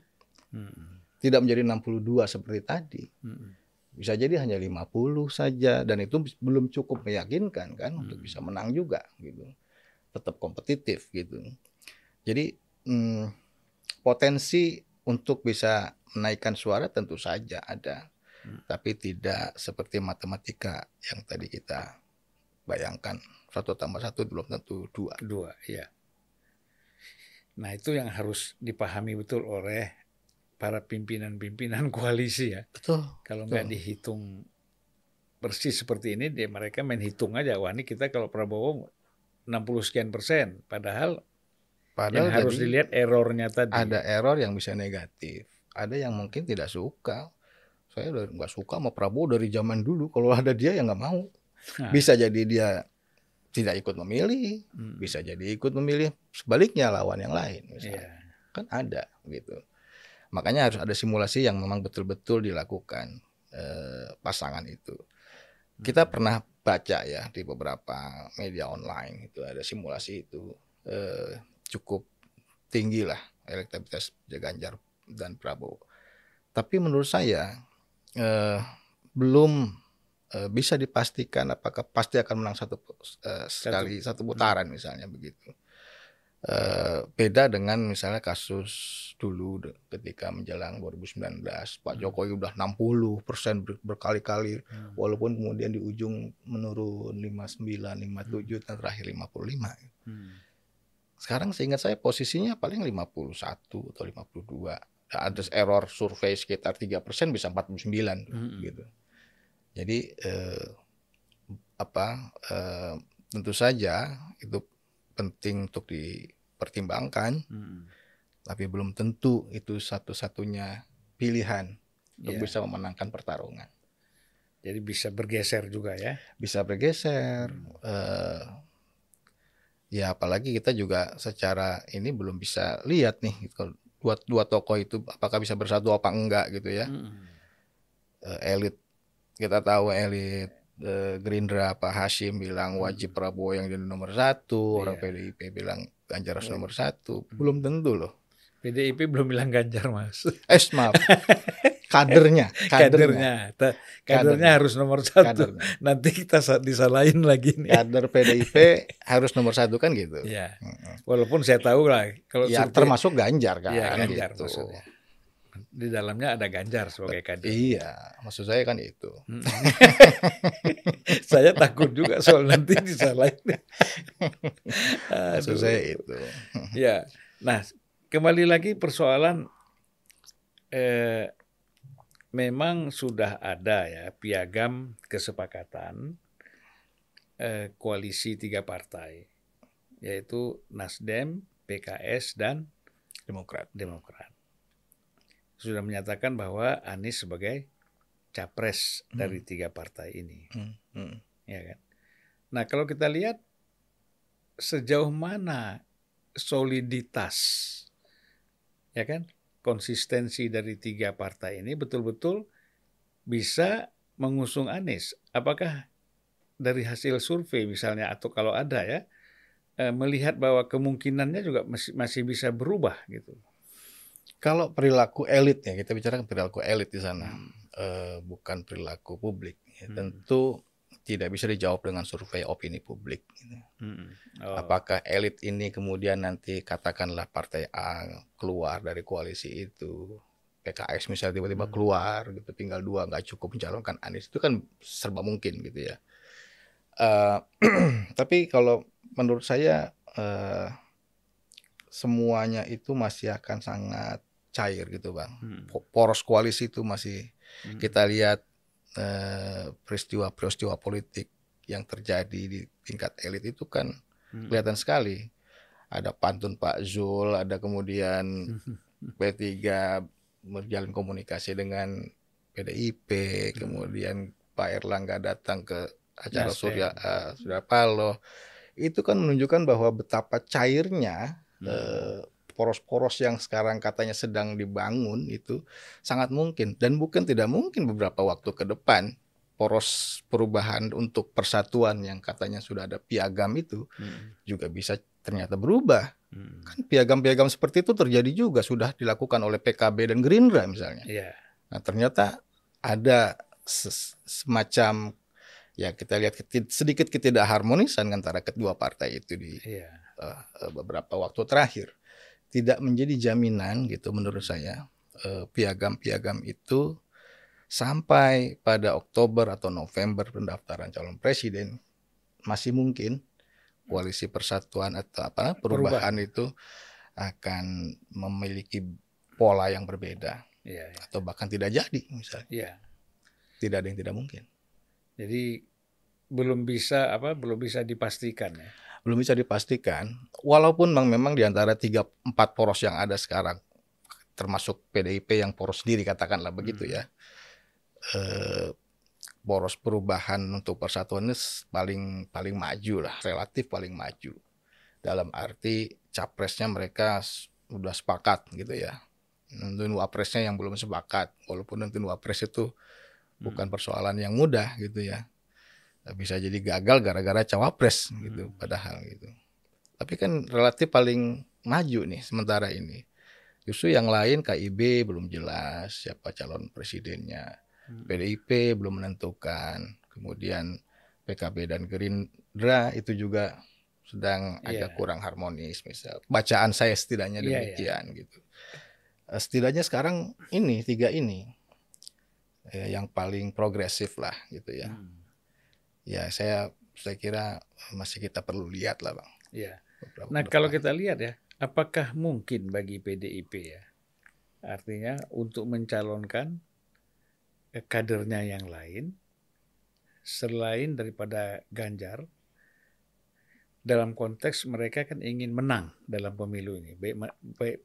Hmm. Tidak menjadi 62 seperti tadi. Hmm. Bisa jadi hanya 50 saja dan itu belum cukup meyakinkan kan untuk Hmm. bisa menang juga gitu tetap kompetitif gitu jadi hmm, potensi untuk bisa menaikkan suara tentu saja ada hmm. tapi tidak seperti matematika yang tadi kita bayangkan satu tambah satu belum tentu dua. Dua, ya. Nah itu yang harus dipahami betul oleh para pimpinan-pimpinan koalisi ya. Betul. Kalau nggak dihitung persis seperti ini, dia mereka main hitung aja. Wah ini kita kalau Prabowo 60 sekian persen, padahal Padahal yang harus dilihat errornya tadi. Ada error yang bisa negatif ada yang mungkin tidak suka saya udah nggak suka sama Prabowo dari zaman dulu kalau ada dia ya nggak mau nah. bisa jadi dia tidak ikut memilih hmm. bisa jadi ikut memilih sebaliknya lawan yang lain misalnya yeah. kan ada gitu makanya harus ada simulasi yang memang betul-betul dilakukan eh, pasangan itu kita hmm. pernah baca ya di beberapa media online itu ada simulasi itu eh, cukup tinggi lah elektabilitas Ganjar dan Prabowo. Tapi menurut saya eh, belum eh, bisa dipastikan apakah pasti akan menang satu eh, sekali satu, putaran misalnya begitu. Eh, beda dengan misalnya kasus dulu ketika menjelang 2019 Pak hmm. Jokowi udah 60 persen berkali-kali hmm. walaupun kemudian di ujung menurun 59, 57 hmm. dan terakhir 55. Hmm. Sekarang seingat saya posisinya paling 51 atau 52 ada error survei sekitar tiga persen bisa 49 hmm. gitu. Jadi eh, apa eh, tentu saja itu penting untuk dipertimbangkan, hmm. tapi belum tentu itu satu-satunya pilihan untuk yeah. bisa memenangkan pertarungan. Jadi bisa bergeser juga ya? Bisa bergeser. Hmm. Eh, ya apalagi kita juga secara ini belum bisa lihat nih kalau dua dua tokoh itu apakah bisa bersatu apa enggak gitu ya. Hmm. Uh, elit kita tahu elit uh, Gerindra Pak Hashim bilang wajib Prabowo yang jadi nomor satu, yeah. orang PDIP bilang Ganjar harus nomor satu, belum tentu loh. PDIP belum bilang Ganjar mas. Eh maaf, kadernya, kadernya, kadernya, kadernya harus nomor satu. Kadernya. Nanti kita disalahin lagi nih. Kader PDIP harus nomor satu kan gitu. Ya. Walaupun saya tahu lah kalau ya, termasuk Ganjar kan. Ya, Ganjar gitu. maksudnya. Di dalamnya ada Ganjar sebagai kader. Iya, maksud saya kan itu. saya takut juga soal nanti disalahin. maksud saya itu. ya, nah kembali lagi persoalan eh, memang sudah ada ya piagam kesepakatan eh, koalisi tiga partai yaitu Nasdem, PKS dan Demokrat. Demokrat sudah menyatakan bahwa Anies sebagai capres hmm. dari tiga partai ini, hmm. Hmm. ya kan? Nah kalau kita lihat sejauh mana soliditas, ya kan? konsistensi dari tiga partai ini betul-betul bisa mengusung Anies. Apakah dari hasil survei misalnya atau kalau ada ya eh, melihat bahwa kemungkinannya juga masih masih bisa berubah gitu. Kalau perilaku elit ya kita bicara perilaku elit di sana hmm. uh, bukan perilaku publik. Ya. Hmm. Tentu tidak bisa dijawab dengan survei opini publik. Gitu. Hmm. Oh. Apakah elit ini kemudian nanti katakanlah partai A keluar dari koalisi itu, PKS misalnya tiba-tiba hmm. keluar gitu, tinggal dua nggak cukup mencalonkan Anies itu kan serba mungkin gitu ya. Uh, tapi kalau menurut saya uh, semuanya itu masih akan sangat cair gitu bang. Hmm. Poros koalisi itu masih hmm. kita lihat Eh, peristiwa-peristiwa politik yang terjadi di tingkat elit itu kan hmm. kelihatan sekali. Ada pantun Pak Zul, ada kemudian P3 berjalan komunikasi dengan PDIP, hmm. kemudian Pak Erlangga datang ke acara yes, Surya uh, Surya Paloh. Itu kan menunjukkan bahwa betapa cairnya hmm. uh, poros-poros yang sekarang katanya sedang dibangun itu sangat mungkin dan bukan tidak mungkin beberapa waktu ke depan poros perubahan untuk persatuan yang katanya sudah ada piagam itu hmm. juga bisa ternyata berubah. Hmm. Kan piagam-piagam seperti itu terjadi juga sudah dilakukan oleh PKB dan Gerindra misalnya. Yeah. Nah, ternyata ada semacam ya kita lihat sedikit ketidakharmonisan antara kedua partai itu di yeah. Iya. uh, beberapa waktu terakhir tidak menjadi jaminan gitu menurut saya eh, piagam-piagam itu sampai pada Oktober atau November pendaftaran calon presiden masih mungkin koalisi persatuan atau apa perubahan, perubahan. itu akan memiliki pola yang berbeda ya, ya. atau bahkan tidak jadi misalnya ya. tidak ada yang tidak mungkin jadi belum bisa apa belum bisa dipastikan ya belum bisa dipastikan walaupun memang memang di antara tiga empat poros yang ada sekarang termasuk PDIP yang poros sendiri katakanlah begitu hmm. ya eh, poros perubahan untuk persatuan ini paling paling maju lah relatif paling maju dalam arti capresnya mereka sudah sepakat gitu ya. Tentu wapresnya yang belum sepakat, walaupun tentu wapres itu bukan hmm. persoalan yang mudah gitu ya. Bisa jadi gagal gara-gara cawapres gitu hmm. padahal gitu. Tapi kan relatif paling maju nih sementara ini. Justru yang lain KIB belum jelas siapa calon presidennya. Hmm. PDIP belum menentukan. Kemudian PKB dan Gerindra itu juga sedang yeah. agak kurang harmonis misal bacaan saya setidaknya iya, iya. demikian yeah, yeah. gitu eh, setidaknya sekarang ini tiga ini eh, yang paling progresif lah gitu ya hmm. Ya saya saya kira masih kita perlu lihat lah bang ya nah kalau kita lihat ya apakah mungkin bagi PDIP ya artinya untuk mencalonkan eh, kadernya yang lain selain daripada Ganjar dalam konteks mereka kan ingin menang dalam pemilu ini, baik, baik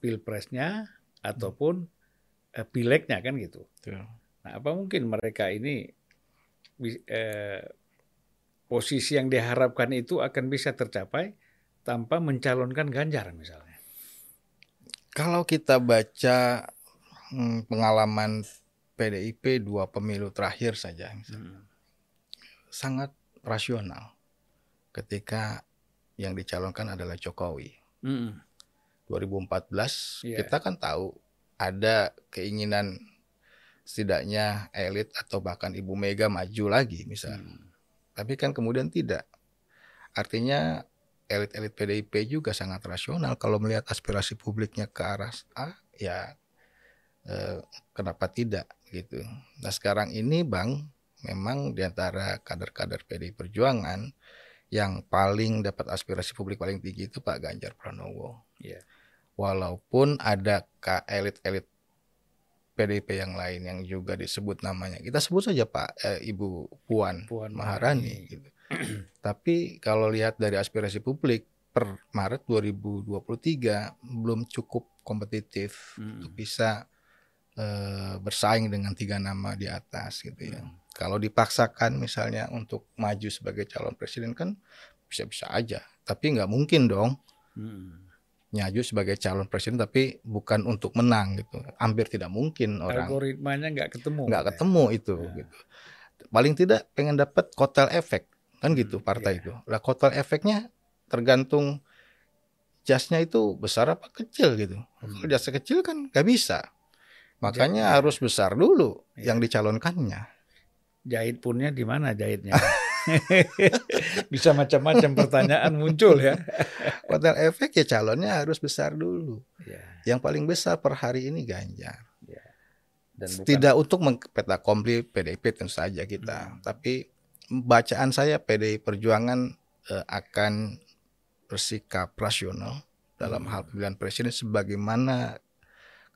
pilpresnya ataupun hmm. pileknya kan gitu. Yeah. Nah, apa mungkin mereka ini eh, posisi yang diharapkan itu akan bisa tercapai tanpa mencalonkan Ganjar misalnya? Kalau kita baca hmm, pengalaman PDIP dua pemilu terakhir saja, hmm. sangat rasional ketika yang dicalonkan adalah Jokowi. Mm. 2014 yeah. kita kan tahu ada keinginan setidaknya elit atau bahkan Ibu Mega maju lagi misalnya. Mm. Tapi kan kemudian tidak. Artinya elit-elit PDIP juga sangat rasional kalau melihat aspirasi publiknya ke arah A ya eh, kenapa tidak gitu. Nah sekarang ini Bang memang di antara kader-kader PDI Perjuangan yang paling dapat aspirasi publik paling tinggi itu Pak Ganjar Pranowo. Yeah. Walaupun ada elit-elit PDIP yang lain yang juga disebut namanya. Kita sebut saja Pak eh, Ibu Puan, Puan Maharani gitu. Tapi kalau lihat dari aspirasi publik per Maret 2023 belum cukup kompetitif hmm. untuk bisa eh, bersaing dengan tiga nama di atas gitu ya. Hmm. Kalau dipaksakan misalnya untuk maju sebagai calon presiden kan bisa-bisa aja. Tapi nggak mungkin dong hmm. Nyaju sebagai calon presiden tapi bukan untuk menang gitu. Hampir tidak mungkin orang. Algoritmanya nggak ketemu. Nggak ketemu itu. Ya. Gitu. Paling tidak pengen dapat kotel efek kan gitu hmm, partai yeah. itu. Lah kotel efeknya tergantung jasnya itu besar apa kecil gitu. Hmm. Kalau jasnya kecil kan nggak bisa. Makanya Jadi, harus besar dulu ya. yang dicalonkannya jahit punnya di mana jahitnya? Bisa macam-macam pertanyaan muncul ya. Hotel efek ya calonnya harus besar dulu. Ya. Yang paling besar per hari ini Ganjar. Ya. Dan bukan... Tidak untuk mengpeta komplit PDIP tentu saja kita, hmm. tapi bacaan saya PDI Perjuangan eh, akan bersikap rasional dalam hmm. hal pemilihan presiden sebagaimana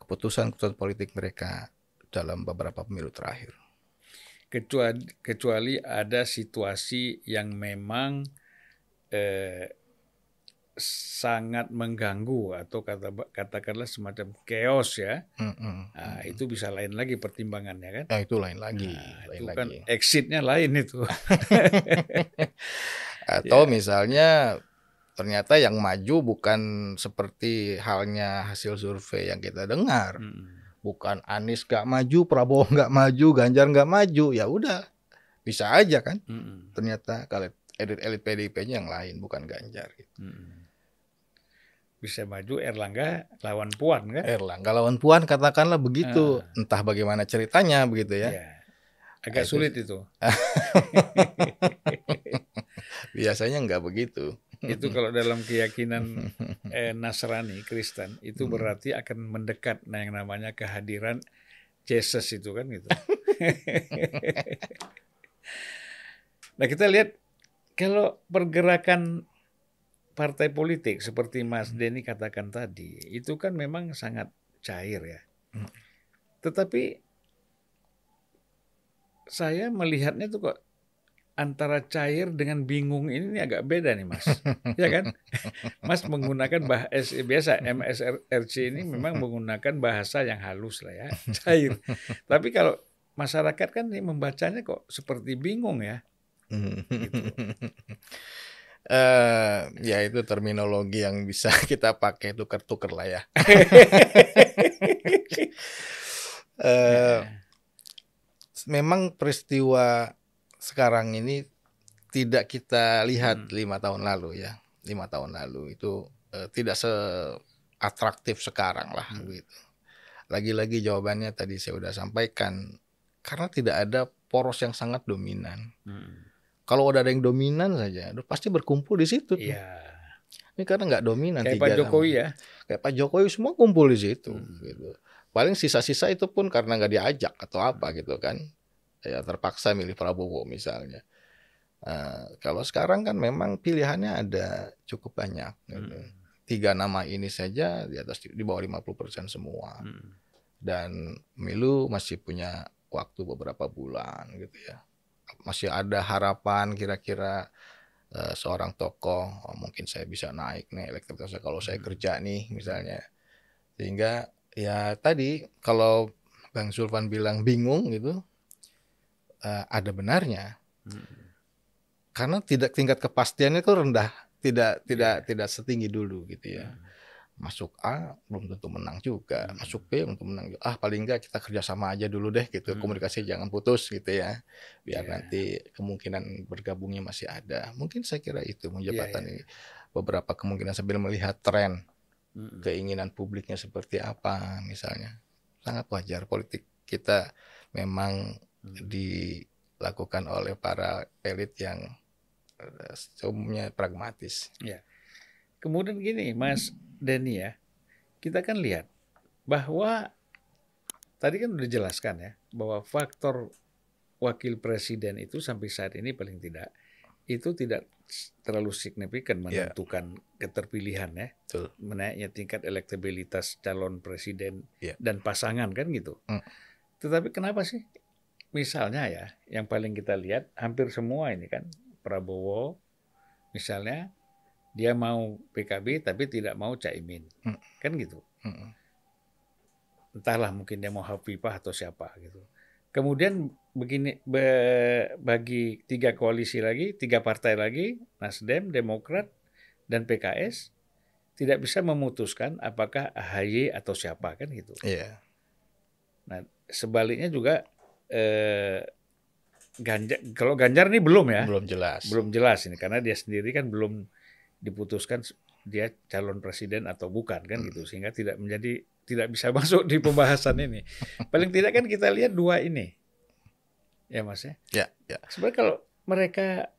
keputusan-keputusan politik mereka dalam beberapa pemilu terakhir kecuali kecuali ada situasi yang memang eh, sangat mengganggu atau kata katakanlah semacam chaos ya, mm-hmm. nah, itu bisa lain lagi pertimbangannya kan? Ya itu lain lagi. Nah, lain itu lagi. kan exitnya lain itu. atau ya. misalnya ternyata yang maju bukan seperti halnya hasil survei yang kita dengar. Mm bukan Anies gak maju, Prabowo gak maju, Ganjar gak maju, ya udah bisa aja kan. Mm-hmm. Ternyata kalau elit elit PDIP-nya yang lain bukan Ganjar. Gitu. Mm-hmm. Bisa maju Erlangga lawan Puan kan? Erlangga lawan Puan katakanlah begitu. Uh. Entah bagaimana ceritanya begitu ya. Yeah. Agak sulit itu. Biasanya nggak begitu itu kalau dalam keyakinan eh, Nasrani Kristen itu hmm. berarti akan mendekat nah yang namanya kehadiran Jesus itu kan gitu. nah kita lihat kalau pergerakan partai politik seperti Mas hmm. Denny katakan tadi itu kan memang sangat cair ya. Hmm. Tetapi saya melihatnya tuh kok antara cair dengan bingung ini, ini agak beda nih mas, ya kan? Mas menggunakan bahasa biasa MSRC ini memang menggunakan bahasa yang halus lah ya, cair. Tapi kalau masyarakat kan ini membacanya kok seperti bingung ya. gitu. Uh, ya itu terminologi yang bisa kita pakai tuker-tuker lah ya. uh, memang peristiwa sekarang ini tidak kita lihat hmm. lima tahun lalu ya lima tahun lalu itu uh, tidak se atraktif sekarang lah hmm. gitu lagi-lagi jawabannya tadi saya sudah sampaikan karena tidak ada poros yang sangat dominan hmm. kalau ada yang dominan saja pasti berkumpul di situ yeah. ini karena nggak dominan kayak Pak Jokowi sama. ya kayak Pak Jokowi semua kumpul di situ hmm. gitu paling sisa-sisa itu pun karena nggak diajak atau apa hmm. gitu kan ya terpaksa milih Prabowo misalnya. Uh, kalau sekarang kan memang pilihannya ada cukup banyak. Gitu. Hmm. Tiga nama ini saja di atas di bawah 50% semua. Hmm. Dan Milu masih punya waktu beberapa bulan gitu ya. Masih ada harapan kira-kira uh, seorang tokoh oh, mungkin saya bisa naik nih elektabilitasnya kalau saya hmm. kerja nih misalnya. Sehingga ya tadi kalau Bang Sulvan bilang bingung gitu, uh, ada benarnya. Hmm. Karena tidak tingkat kepastiannya itu rendah, tidak tidak yeah. tidak setinggi dulu gitu ya. Hmm. Masuk A belum tentu menang juga, hmm. masuk B belum tentu menang. Juga. Ah paling enggak kita kerjasama aja dulu deh gitu, hmm. komunikasi jangan putus gitu ya, biar yeah. nanti kemungkinan bergabungnya masih ada. Mungkin saya kira itu menjabatan yeah, yeah. ini beberapa kemungkinan sambil melihat tren hmm. keinginan publiknya seperti apa misalnya sangat wajar politik kita memang dilakukan oleh para elit yang uh, umumnya pragmatis. Ya. Kemudian gini, Mas Denny ya, kita kan lihat bahwa tadi kan udah jelaskan ya bahwa faktor wakil presiden itu sampai saat ini paling tidak itu tidak terlalu signifikan ya. menentukan yeah. keterpilihan ya, Betul. menaiknya tingkat elektabilitas calon presiden yeah. dan pasangan kan gitu. Mm. Tetapi kenapa sih misalnya ya, yang paling kita lihat hampir semua ini kan Prabowo misalnya dia mau PKB tapi tidak mau Caimin. Hmm. Kan gitu. Hmm. Entahlah mungkin dia mau Hafifah atau siapa gitu. Kemudian begini bagi tiga koalisi lagi, tiga partai lagi, Nasdem, Demokrat, dan PKS tidak bisa memutuskan apakah AHY atau siapa kan gitu. Iya. Yeah. Nah, sebaliknya juga eh, Ganjar kalau Ganjar ini belum ya? Belum jelas. Belum jelas ini karena dia sendiri kan belum diputuskan dia calon presiden atau bukan kan hmm. gitu. Sehingga tidak menjadi tidak bisa masuk di pembahasan ini. Paling tidak kan kita lihat dua ini. Ya mas ya? Ya, ya. sebenarnya kalau mereka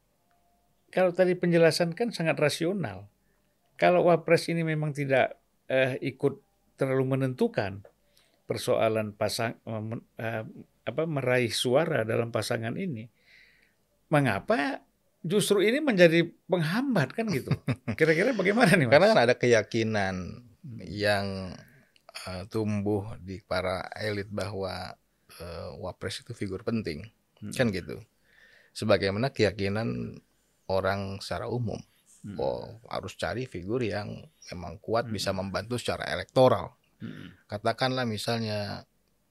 kalau tadi penjelasan kan sangat rasional. Kalau wapres ini memang tidak eh, ikut terlalu menentukan persoalan pasang eh, apa meraih suara dalam pasangan ini, mengapa justru ini menjadi penghambat kan gitu? Kira-kira bagaimana nih? Mas? Karena kan ada keyakinan yang uh, tumbuh di para elit bahwa uh, wapres itu figur penting, hmm. kan gitu. Sebagaimana keyakinan orang secara umum, hmm. oh harus cari figur yang memang kuat hmm. bisa membantu secara elektoral. Hmm. Katakanlah misalnya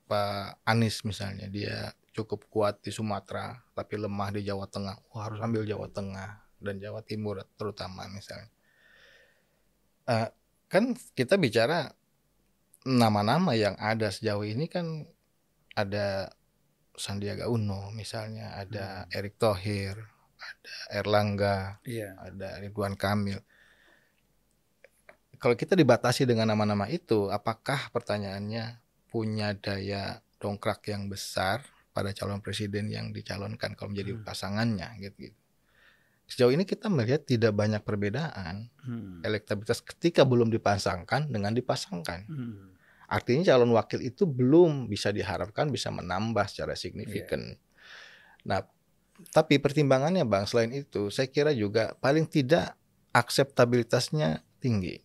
Pak Anies misalnya dia cukup kuat di Sumatera tapi lemah di Jawa Tengah, wah harus ambil Jawa Tengah dan Jawa Timur terutama misalnya. Uh, kan kita bicara nama-nama yang ada sejauh ini kan ada Sandiaga Uno misalnya, ada hmm. Erick Thohir, ada Erlangga, yeah. ada Ridwan Kamil. Kalau kita dibatasi dengan nama-nama itu, apakah pertanyaannya punya daya dongkrak yang besar pada calon presiden yang dicalonkan kalau menjadi hmm. pasangannya gitu, gitu. Sejauh ini kita melihat tidak banyak perbedaan hmm. elektabilitas ketika belum dipasangkan dengan dipasangkan. Hmm. Artinya calon wakil itu belum bisa diharapkan bisa menambah secara signifikan. Yeah. Nah, tapi pertimbangannya Bang, selain itu saya kira juga paling tidak akseptabilitasnya tinggi.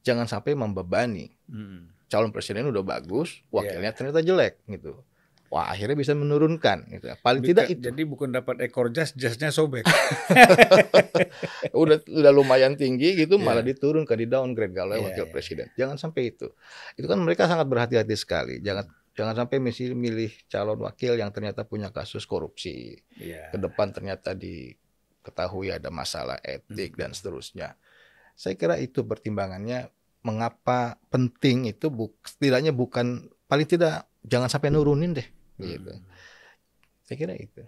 Jangan sampai membebani. Hmm. Calon presiden udah bagus, wakilnya yeah. ternyata jelek gitu. Wah akhirnya bisa menurunkan gitu. Paling Bika, tidak itu. Jadi bukan dapat ekor jas, jasnya sobek. udah udah lumayan tinggi gitu yeah. malah diturunkan di downgrade kalau yeah, wakil yeah. presiden. Jangan sampai itu. Itu kan mereka sangat berhati-hati sekali. Jangan jangan sampai misi milih calon wakil yang ternyata punya kasus korupsi. Yeah. Ke depan ternyata diketahui ada masalah etik hmm. dan seterusnya. Saya kira itu pertimbangannya mengapa penting itu bu, setidaknya bukan paling tidak jangan sampai nurunin deh gitu. Hmm. Saya kira itu.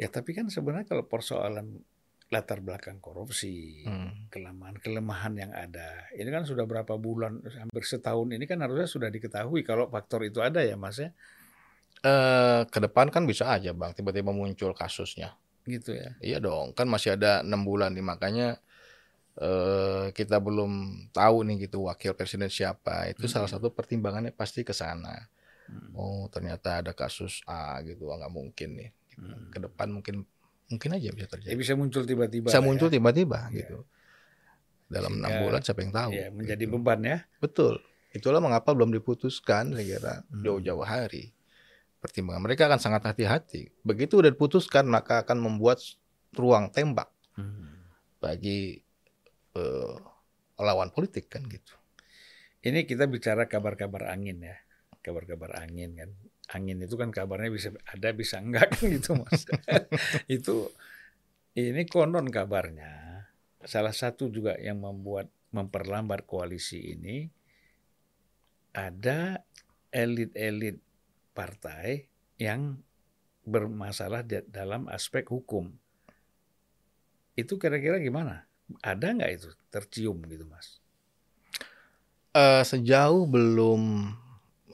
Ya tapi kan sebenarnya kalau persoalan latar belakang korupsi, hmm. kelemahan-kelemahan yang ada, ini kan sudah berapa bulan, hampir setahun ini kan harusnya sudah diketahui kalau faktor itu ada ya mas ya. Eh, ke depan kan bisa aja bang, tiba-tiba muncul kasusnya. Gitu ya. Iya dong, kan masih ada enam bulan nih makanya eh, kita belum tahu nih gitu wakil presiden siapa. Itu hmm. salah satu pertimbangannya pasti ke sana. Hmm. Oh ternyata ada kasus A gitu, nggak mungkin nih. Hmm. Ke depan mungkin mungkin aja bisa terjadi. Ya, bisa muncul tiba-tiba. Bisa muncul ya. tiba-tiba ya. gitu. Dalam enam bulan siapa yang tahu? Ya, menjadi gitu. beban ya. Betul. Itulah mengapa belum diputuskan saya kira hmm. jauh-jauh hari. Pertimbangan mereka akan sangat hati-hati. Begitu udah diputuskan maka akan membuat ruang tembak hmm. bagi uh, lawan politik kan gitu. Ini kita bicara kabar-kabar angin ya kabar-kabar angin kan. Angin itu kan kabarnya bisa ada bisa enggak kan gitu Mas. itu ini konon kabarnya salah satu juga yang membuat memperlambat koalisi ini ada elit-elit partai yang bermasalah dalam aspek hukum. Itu kira-kira gimana? Ada nggak itu tercium gitu, Mas? Uh, sejauh belum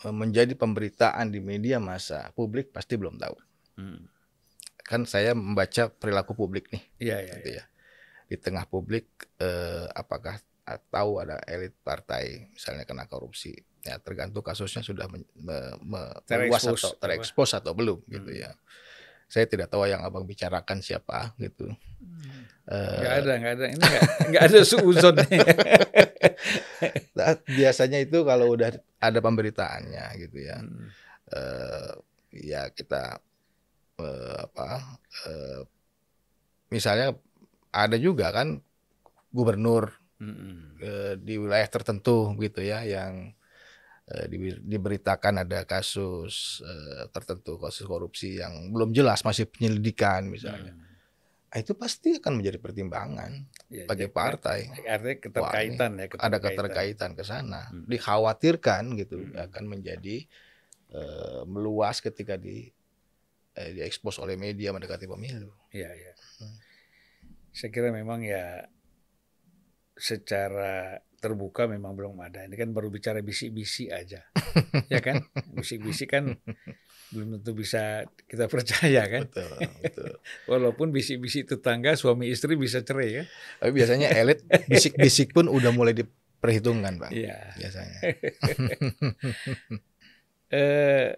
Eh, menjadi pemberitaan di media massa publik pasti belum tahu. Hmm. Kan saya membaca perilaku publik nih. Iya, iya. Gitu ya. Di tengah publik eh, apakah tahu ada elit partai misalnya kena korupsi ya tergantung kasusnya sudah me, me, me, atau terekspos atau belum gitu hmm. gitu ya saya tidak tahu yang abang bicarakan siapa gitu hmm. Gak ada, gak ada. Ini gak, gak ada suuzon. nah, biasanya itu kalau udah ada pemberitaannya gitu ya, hmm. uh, ya kita uh, apa? Uh, misalnya ada juga kan gubernur hmm. uh, di wilayah tertentu gitu ya yang uh, diberitakan ada kasus uh, tertentu kasus korupsi yang belum jelas masih penyelidikan misalnya. Hmm Ah, itu pasti akan menjadi pertimbangan ya, bagi ya, partai. Artinya keterkaitan Wah, ya. Keterkaitan. Ada keterkaitan ke sana. Hmm. Dikhawatirkan gitu hmm. akan menjadi uh, meluas ketika di uh, diekspos oleh media mendekati pemilu. Iya, iya. Hmm. Saya kira memang ya secara terbuka memang belum ada. Ini kan baru bicara bisik-bisik aja. ya kan? Bisik-bisik kan belum tentu bisa kita percaya kan. Betul, betul. Walaupun bisik-bisik tetangga suami istri bisa cerai ya. Tapi biasanya elit bisik-bisik pun udah mulai diperhitungkan, Bang. Iya. Biasanya. eh,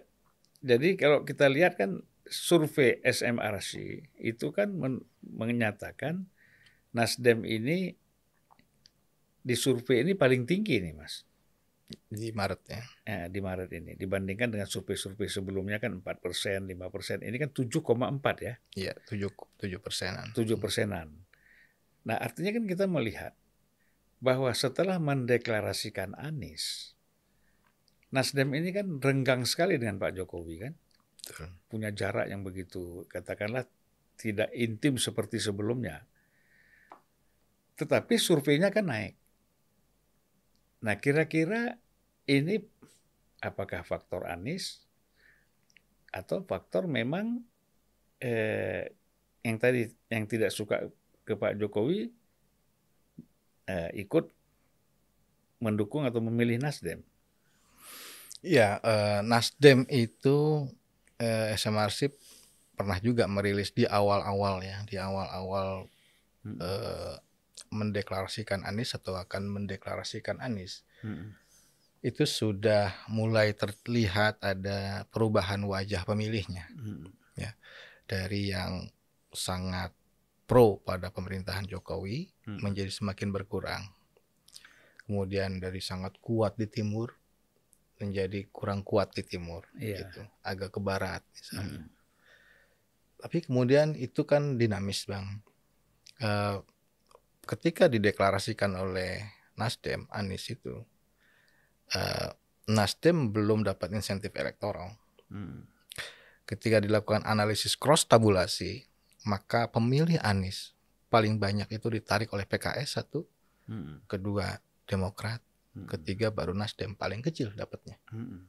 jadi kalau kita lihat kan survei SMRC itu kan men menyatakan Nasdem ini di survei ini paling tinggi nih, Mas di Maret ya. ya di Maret ini dibandingkan dengan survei-survei sebelumnya kan 4 persen, 5 persen, ini kan 7,4 ya. Iya, 7 7 persenan. 7 persenan. Nah artinya kan kita melihat bahwa setelah mendeklarasikan Anies, Nasdem ini kan renggang sekali dengan Pak Jokowi kan, Betul. punya jarak yang begitu katakanlah tidak intim seperti sebelumnya. Tetapi surveinya kan naik. Nah, kira-kira ini apakah faktor Anies atau faktor memang eh, yang tadi yang tidak suka ke Pak Jokowi eh, ikut mendukung atau memilih Nasdem? Ya, eh, Nasdem itu eh, SMRC pernah juga merilis di awal-awal ya, di awal-awal hmm. eh, mendeklarasikan Anies atau akan mendeklarasikan Anies. Hmm. itu sudah mulai terlihat ada perubahan wajah pemilihnya Hmm. dari yang sangat pro pada pemerintahan Jokowi Hmm. menjadi semakin berkurang. Kemudian dari sangat kuat di timur menjadi kurang kuat di timur, Iya. gitu. agak ke barat misalnya. Hmm. Tapi kemudian itu kan dinamis bang. Eh, ketika dideklarasikan oleh Nasdem, Anies itu, eh, Nasdem belum dapat insentif elektoral. Hmm. Ketika dilakukan analisis cross tabulasi, maka pemilih Anies paling banyak itu ditarik oleh PKS satu, Hmm. kedua Demokrat, Hmm. ketiga baru Nasdem paling kecil dapatnya. Hmm.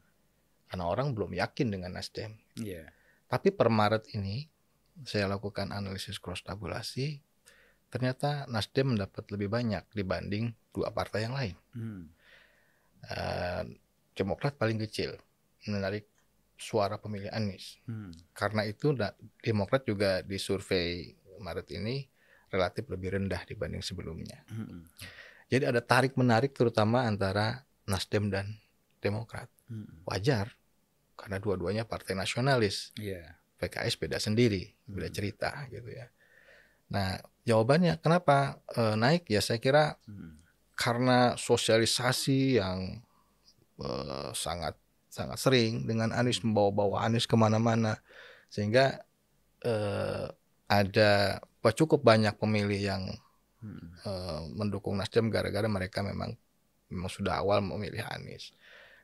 Karena orang belum yakin dengan Nasdem. Iya. Tapi per Maret ini saya lakukan analisis cross tabulasi, ternyata Nasdem mendapat lebih banyak dibanding dua partai yang lain. Hmm. Eh, Demokrat paling kecil menarik suara pemilih Anies. Hmm. Karena itu Demokrat juga di survei Maret ini relatif lebih rendah dibanding sebelumnya. Hmm. Jadi ada tarik menarik terutama antara Nasdem dan Demokrat. Hmm. Wajar karena dua-duanya partai nasionalis. Iya. PKS beda sendiri, beda Hmm. cerita gitu ya. Nah, jawabannya kenapa eh, naik ya saya kira Hmm. karena sosialisasi yang eh, sangat sangat sering dengan Anies membawa-bawa Anies ke mana-mana sehingga eh, ada cukup banyak pemilih yang Hmm. eh, mendukung Nasdem gara-gara mereka memang memang sudah awal memilih Anies.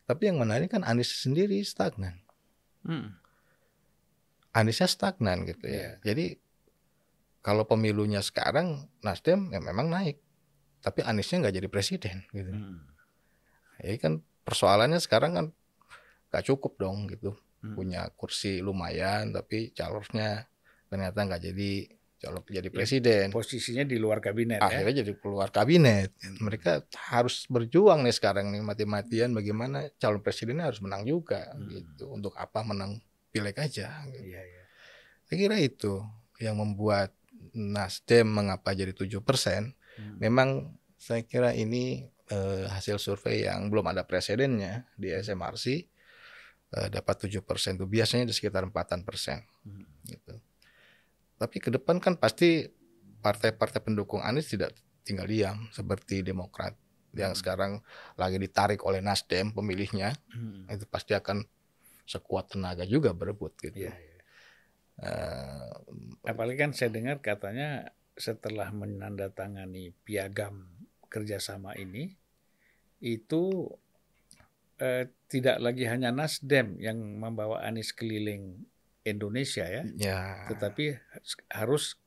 Tapi yang menarik kan Anies sendiri stagnan. Hmm. Aniesnya stagnan gitu ya. Jadi kalau pemilunya sekarang Nasdem ya memang naik, tapi Aniesnya nggak jadi presiden gitu. Hmm. Jadi kan persoalannya sekarang kan nggak cukup dong gitu, Hmm. punya kursi lumayan tapi calonnya ternyata nggak jadi calon jadi Ya, presiden. Posisinya di luar kabinet ya. Akhirnya jadi keluar kabinet. Mereka harus berjuang nih sekarang nih mati-matian bagaimana calon presidennya harus menang juga Hmm. gitu. Untuk apa menang pileg aja gitu. Iya, iya. Saya kira itu yang membuat Nasdem mengapa jadi 7%. Hmm. Memang saya kira ini eh, hasil survei yang belum ada presidennya di SMRC eh, dapat 7% itu biasanya di sekitar 4 persen Hmm. gitu. Tapi ke depan kan pasti partai-partai pendukung Anies tidak tinggal diam seperti Demokrat yang Hmm. sekarang lagi ditarik oleh Nasdem pemilihnya Hmm. itu pasti akan sekuat tenaga juga berebut gitu. Iya, iya. Eh, Apalagi kan saya dengar katanya setelah menandatangani piagam kerjasama ini itu eh, tidak lagi hanya Nasdem yang membawa Anies keliling Indonesia ya, ya tetapi harus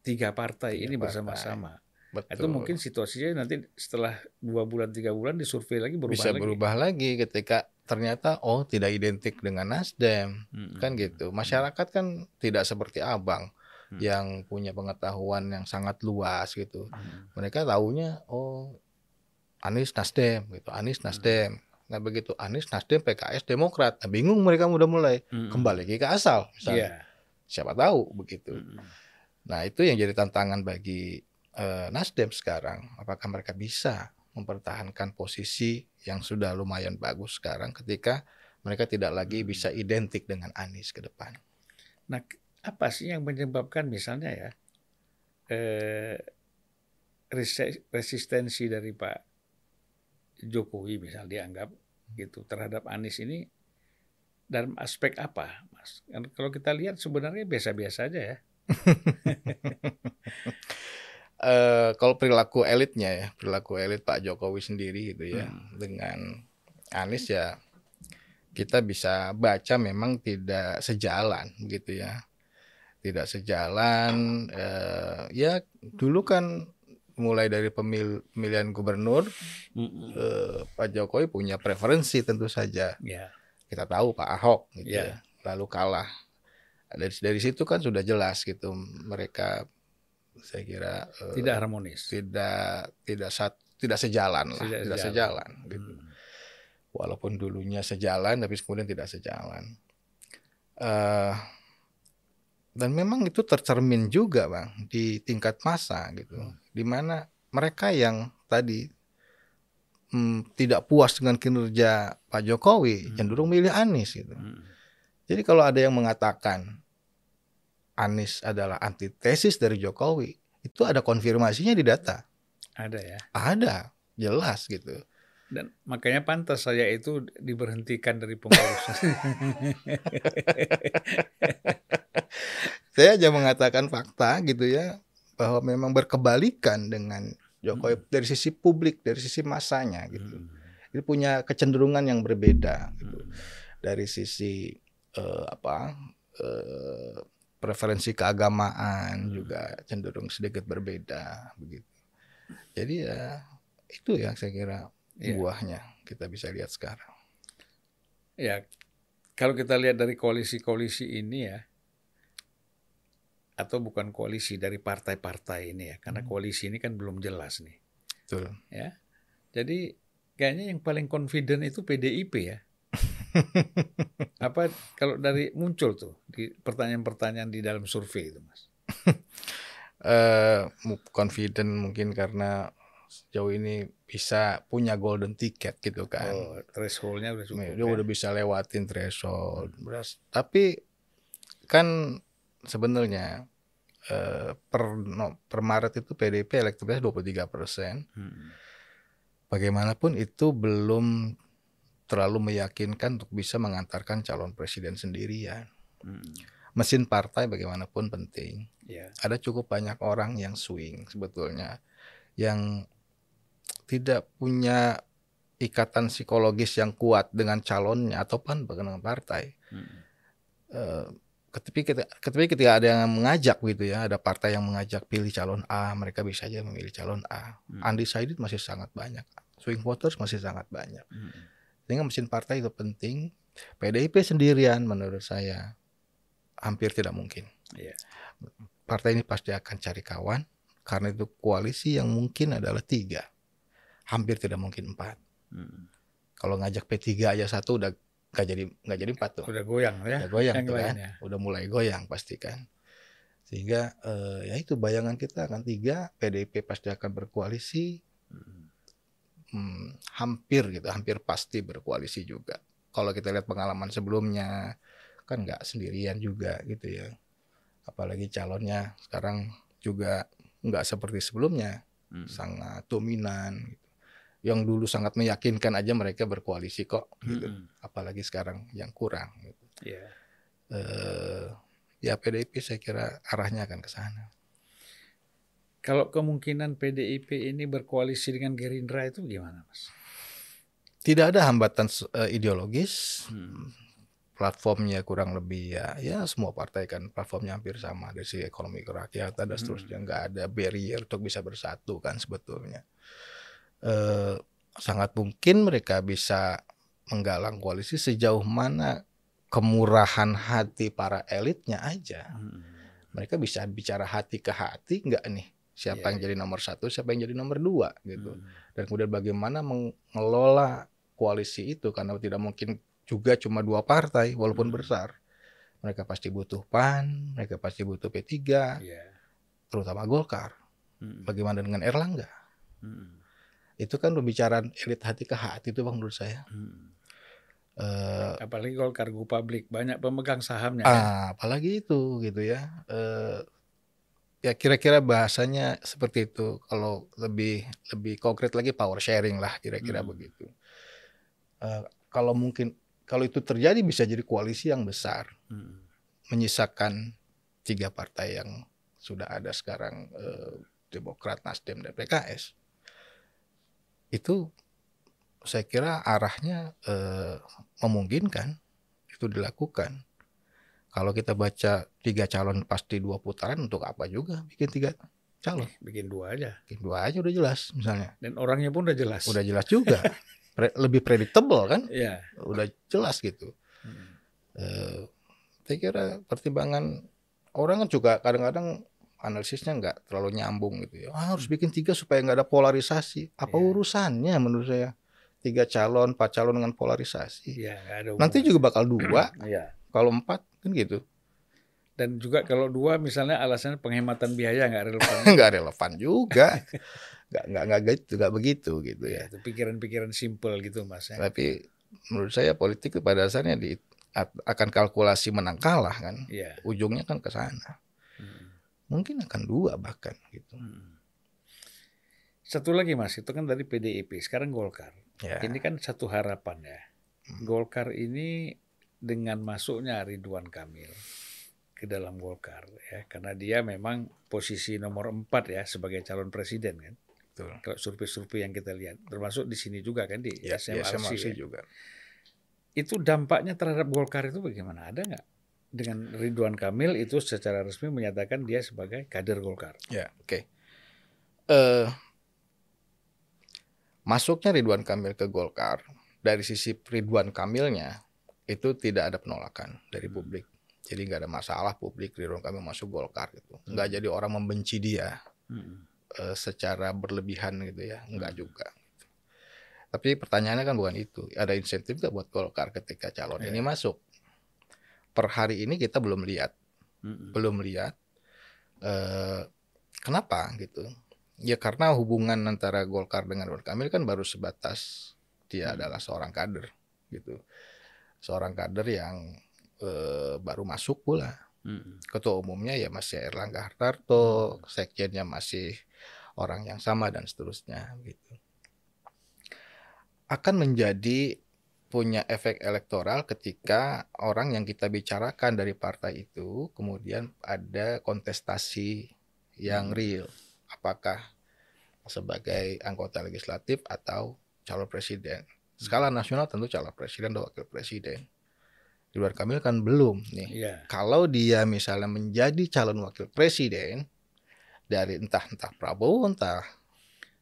tiga partai Tiga ini bersama-sama. betul. Itu mungkin situasinya nanti setelah dua bulan tiga bulan disurvei lagi berubah bisa lagi. berubah lagi ketika ternyata oh tidak identik dengan Nasdem Mm-mm. kan gitu masyarakat kan tidak seperti abang Hmm. yang punya pengetahuan yang sangat luas gitu Mm-mm. mereka tahunya oh Anies Nasdem gitu Anies Nasdem nah begitu Anies Nasdem PKS Demokrat nah, bingung mereka udah mulai Mm-mm. kembali lagi ke asal misalnya Iya. siapa tahu begitu Mm-mm. nah itu yang jadi tantangan bagi eh, Nasdem sekarang apakah mereka bisa mempertahankan posisi yang sudah lumayan bagus sekarang ketika mereka tidak lagi Hmm. bisa identik dengan Anies ke depan Nah, apa sih yang menyebabkan misalnya ya eh, resistensi dari Pak Jokowi misal dianggap gitu terhadap Anies ini dalam aspek apa, Mas? Kan Kalau kita lihat sebenarnya biasa-biasa aja ya. eh kalau perilaku elitnya ya, perilaku elit Pak Jokowi sendiri gitu ya, Hmm. dengan Anies ya kita bisa baca memang tidak sejalan gitu ya, tidak sejalan. eh, ya dulu kan mulai dari pemil pemilihan gubernur eh, Pak Jokowi punya preferensi tentu saja. Ya. Kita tahu Pak Ahok gitu Ya. ya, lalu kalah. Dari dari situ kan sudah jelas gitu mereka saya kira eh, Tidak harmonis. tidak tidak sat, tidak sejalan lah, Tidak tidak, sejalan. sejalan. gitu. Hmm. Walaupun dulunya sejalan, tapi kemudian tidak sejalan. eh dan memang itu tercermin juga, bang, di tingkat massa gitu, Hmm. di mana mereka yang tadi hmm, tidak puas dengan kinerja Pak Jokowi, cenderung milih Anies gitu. Hmm. Jadi kalau ada yang mengatakan Anies adalah antitesis dari Jokowi, itu ada konfirmasinya di data. Ada ya. Ada, jelas gitu. Dan makanya pantas saya itu diberhentikan dari pengurus. Saya aja mengatakan fakta gitu ya bahwa memang berkebalikan dengan Jokowi dari sisi publik, dari sisi masanya gitu. Hmm. Itu punya kecenderungan yang berbeda gitu. Hmm. Dari sisi eh, apa? eh, preferensi keagamaan juga cenderung sedikit berbeda begitu. Jadi ya itu ya saya kira Iya. buahnya kita bisa lihat sekarang. Ya, kalau kita lihat dari koalisi-koalisi ini ya, atau bukan koalisi dari partai-partai ini ya, karena Hmm. koalisi ini kan belum jelas nih, Betul. ya. Jadi kayaknya yang paling confident itu PDIP ya. Apa kalau dari muncul tuh di pertanyaan-pertanyaan di dalam survei itu, Mas? eh mu- confident mungkin karena sejauh ini bisa punya golden ticket gitu kan. Oh, thresholdnya udah cukup. dia ya? udah bisa lewatin threshold. Beras. Tapi kan sebenarnya eh, per no, per Maret itu PDIP elektabilitas 23 persen. Hmm. Bagaimanapun itu belum terlalu meyakinkan untuk bisa mengantarkan calon presiden sendirian. Hmm. Mesin partai bagaimanapun penting. Ya. ada cukup banyak orang yang swing sebetulnya yang tidak punya ikatan psikologis yang kuat dengan calonnya ataupun dengan partai. Hmm. Ketika kita, ketika ketika ada yang mengajak gitu ya, ada partai yang mengajak pilih calon A, mereka bisa aja memilih calon A. Hmm. Undecided masih sangat banyak, swing voters masih sangat banyak. Hmm. Sehingga mesin partai itu penting. PDIP sendirian menurut saya hampir tidak mungkin. Iya. Partai ini pasti akan cari kawan karena itu koalisi yang mungkin adalah tiga, hampir tidak mungkin empat. Hmm. Kalau ngajak P3 aja satu udah nggak jadi nggak jadi empat tuh, Udah goyang ya. udah goyang yang tuh kan, udah mulai goyang pasti kan. Sehingga eh, ya itu bayangan kita akan tiga, PDIP pasti akan berkoalisi, Hmm. Hmm, hampir gitu, hampir pasti berkoalisi juga. Kalau kita lihat pengalaman sebelumnya, kan nggak sendirian juga gitu ya. Apalagi calonnya sekarang juga nggak seperti sebelumnya, Hmm. sangat dominan. Gitu. Yang dulu sangat meyakinkan aja mereka berkoalisi kok, gitu. Hmm. Apalagi sekarang yang kurang. Gitu. Iya. Eh, ya PDIP saya kira arahnya akan ke sana. Kalau kemungkinan PDIP ini berkoalisi dengan Gerindra itu gimana, Mas? Tidak ada hambatan eh, ideologis, Hmm. platformnya kurang lebih ya ya semua partai kan platformnya hampir sama dari sisi ekonomi kerakyatan dan Hmm. seterusnya nggak ada barrier untuk bisa bersatu kan sebetulnya eh, sangat mungkin mereka bisa menggalang koalisi sejauh mana kemurahan hati para elitnya aja Hmm. mereka bisa bicara hati ke hati nggak nih siapa Iya, yang jadi nomor satu siapa yang jadi nomor dua gitu Hmm. dan kemudian bagaimana mengelola koalisi itu karena tidak mungkin juga cuma dua partai walaupun Hmm. besar mereka pasti butuh PAN mereka pasti butuh P3 Iya. terutama Golkar Hmm. bagaimana dengan Erlangga Hmm. itu kan pembicaraan elit hati ke hati itu bang menurut saya Hmm. Eh, Apalagi kalau kargo publik banyak pemegang sahamnya. kan? ah, apalagi itu gitu ya Eh, ya kira-kira bahasanya seperti itu kalau lebih lebih konkret lagi power sharing lah kira-kira Hmm. begitu Eh, kalau mungkin kalau itu terjadi bisa jadi koalisi yang besar Hmm. menyisakan tiga partai yang sudah ada sekarang eh, Demokrat, Nasdem dan PKS itu saya kira arahnya eh, memungkinkan itu dilakukan. Kalau kita baca tiga calon pasti dua putaran untuk apa juga bikin tiga calon? Bikin dua aja. Bikin dua aja udah jelas misalnya. Dan orangnya pun udah jelas. Udah jelas juga. Pre- lebih predictable kan? Iya. Udah jelas gitu. Hmm. Eh, saya kira pertimbangan orang kan juga kadang-kadang analisisnya nggak terlalu nyambung gitu ya. Ah, harus bikin tiga supaya nggak ada polarisasi. Apa Iya. urusannya menurut saya? Tiga calon, empat calon dengan polarisasi. Nggak ada Nanti juga bakal dua, Iya. kalau empat kan gitu. Dan juga kalau dua misalnya alasannya penghematan biaya nggak relevan. nggak relevan juga. nggak nggak nggak gitu nggak begitu gitu Ya, ya. itu pikiran-pikiran simpel gitu Mas ya. Tapi menurut saya politik itu pada dasarnya di akan kalkulasi menang kalah kan. Iya. Ujungnya kan ke sana. Hmm. Mungkin akan dua bahkan gitu. Hmm. Satu lagi Mas, itu kan dari PDIP, sekarang Golkar. Ya. Ini kan satu harapan ya. Hmm. Golkar ini dengan masuknya Ridwan Kamil ke dalam Golkar ya, karena dia memang posisi nomor empat ya sebagai calon presiden kan. Betul. Kalau survei-survei yang kita lihat, termasuk di sini juga kan di Ya, SMRC, SMRC ya. juga. Itu dampaknya terhadap Golkar itu bagaimana? Ada nggak? Dengan Ridwan Kamil itu secara resmi menyatakan dia sebagai kader Golkar. Ya, oke. Eh masuknya Ridwan Kamil ke Golkar dari sisi Ridwan Kamilnya itu tidak ada penolakan dari publik. Jadi nggak ada masalah publik Ridwan Kamil masuk Golkar gitu. Nggak jadi orang membenci dia Hmm. eh, secara berlebihan gitu ya, nggak juga. Tapi pertanyaannya kan bukan itu. Ada insentif nggak buat Golkar ketika calon Ya. ini masuk? Per hari ini kita belum lihat Hmm. belum lihat eh, kenapa gitu ya karena hubungan antara Golkar dengan Ridwan Kamil kan baru sebatas dia Hmm. adalah seorang kader gitu seorang kader yang eh, baru masuk pula. Hmm. ketua umumnya ya masih Erlangga Hartarto sekjennya masih orang yang sama dan seterusnya gitu. Akan menjadi punya efek elektoral ketika orang yang kita bicarakan dari partai itu kemudian ada kontestasi yang Hmm. real. Apakah sebagai anggota legislatif atau calon presiden skala nasional tentu calon presiden dan wakil presiden Ridwan Kamil kan belum nih Iya. kalau dia misalnya menjadi calon wakil presiden dari entah entah Prabowo entah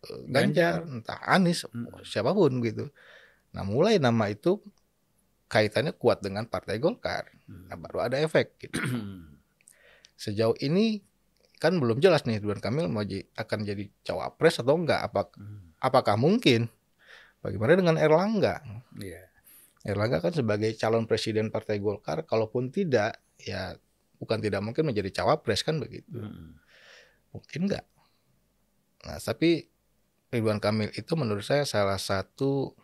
eh, Ganjar, entah Anies Hmm. siapa pun gitu nah mulai nama itu kaitannya kuat dengan partai Golkar Hmm. nah baru ada efek gitu sejauh ini kan belum jelas nih Ridwan Kamil mau akan jadi cawapres atau enggak apa Hmm. apakah mungkin bagaimana dengan Erlangga Iya. Erlangga kan sebagai calon presiden partai Golkar, kalaupun tidak, ya bukan tidak mungkin menjadi cawapres kan begitu. Hmm. Mungkin nggak. Nah, tapi Ridwan Kamil itu menurut saya salah satu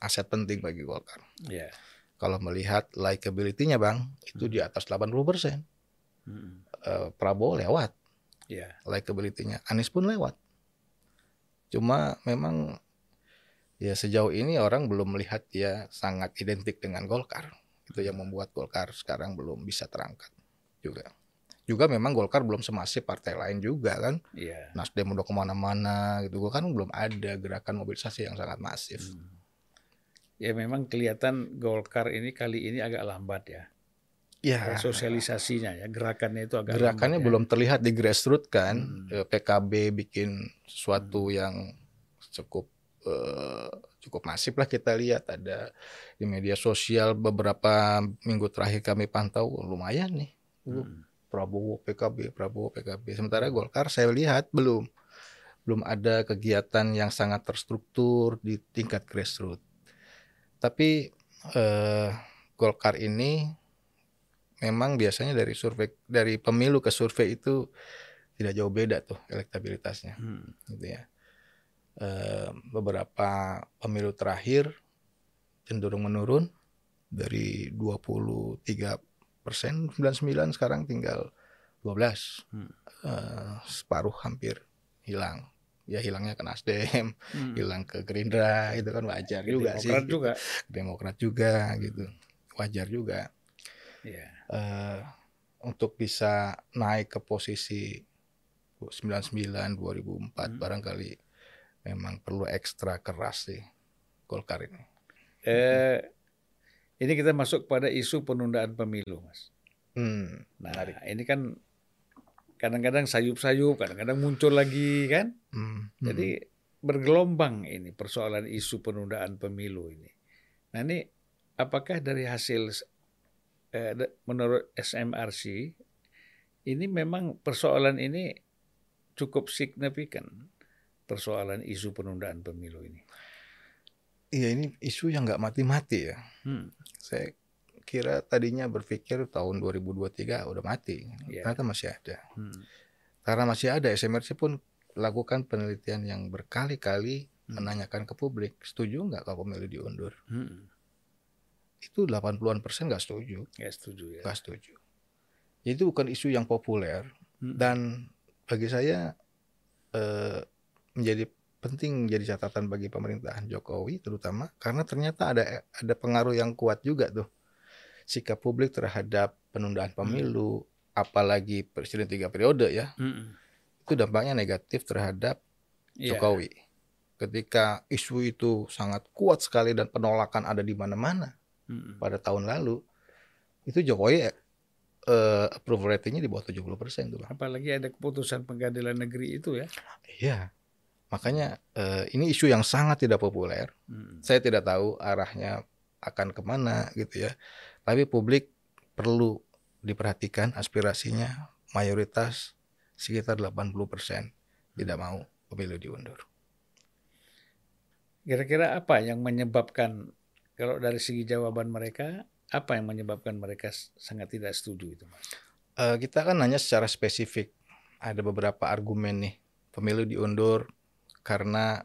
aset penting bagi Golkar. Iya. Kalau melihat likability-nya Bang, itu di atas 80%. Hmm. Eh, Prabowo lewat Iya. likability-nya. Anies pun lewat. Cuma memang ya sejauh ini orang belum melihat dia sangat identik dengan Golkar. Itu yang membuat Golkar sekarang belum bisa terangkat juga. Juga memang Golkar belum semasif partai lain juga kan. Iya. Nasdem udah ke mana-mana gitu. Kan belum ada gerakan mobilisasi yang sangat masif. Hmm. Ya memang kelihatan Golkar ini kali ini agak lambat ya. Ya, Sosialisasinya ya, gerakannya itu agak gerakannya lambat ya. belum terlihat di grassroots kan. Hmm. Eh, PKB bikin sesuatu yang cukup eh, cukup masif lah kita lihat ada di media sosial beberapa minggu terakhir kami pantau lumayan nih Hmm. Prabowo PKB Prabowo PKB sementara Golkar saya lihat belum belum ada kegiatan yang sangat terstruktur di tingkat grassroots tapi eh, Golkar ini memang biasanya dari survei dari pemilu ke survei itu tidak jauh beda tuh elektabilitasnya Hmm. gitu ya. Eh, beberapa pemilu terakhir cenderung menurun dari 23 persen 99 sekarang tinggal 12 Hmm. Eh, separuh hampir hilang ya hilangnya ke Nasdem Hmm. hilang ke Gerindra itu kan wajar juga sih Demokrat juga. Demokrat juga gitu wajar juga Iya. eh, untuk bisa naik ke posisi 99 2004 Hmm. barangkali memang perlu ekstra keras sih Golkar ini. Eh, ini kita masuk pada isu penundaan pemilu, Mas. Hmm, Nah, menarik. ini kan kadang-kadang sayup-sayup, kadang-kadang muncul lagi kan. Hmm, hmm. Jadi bergelombang ini persoalan isu penundaan pemilu ini. Nah ini apakah dari hasil eh, menurut SMRC ini memang persoalan ini cukup signifikan persoalan isu penundaan pemilu ini. Iya ini isu yang nggak mati-mati ya. Hmm. Saya kira tadinya berpikir tahun 2023 udah mati, Iya. ternyata masih ada. Hmm. Karena masih ada SMRC pun lakukan penelitian yang berkali-kali Hmm. menanyakan ke publik, setuju nggak kalau pemilu diundur? Hmm. Itu 80-an persen nggak setuju, Ya setuju ya. nggak setuju. Itu bukan isu yang populer Hmm. dan bagi saya eh, menjadi penting menjadi catatan bagi pemerintahan Jokowi terutama karena ternyata ada ada pengaruh yang kuat juga tuh sikap publik terhadap penundaan pemilu, apalagi presiden tiga periode ya Hmm. itu dampaknya negatif terhadap Iya. Jokowi. Ketika isu itu sangat kuat sekali dan penolakan ada di mana-mana Hmm. pada tahun lalu, itu Jokowi eh, approval ratingnya di bawah 70% tuh, Bang. Apalagi ada keputusan pengadilan negeri itu ya. Iya. Makanya eh, ini isu yang sangat tidak populer. Hmm. Saya tidak tahu arahnya akan ke mana gitu ya. Tapi publik perlu diperhatikan aspirasinya mayoritas sekitar 80% tidak mau pemilu diundur. Kira-kira apa yang menyebabkan kalau dari segi jawaban mereka apa yang menyebabkan mereka sangat tidak setuju itu, Mas? Eh, kita kan nanya secara spesifik. Ada beberapa argumen nih. Pemilu diundur karena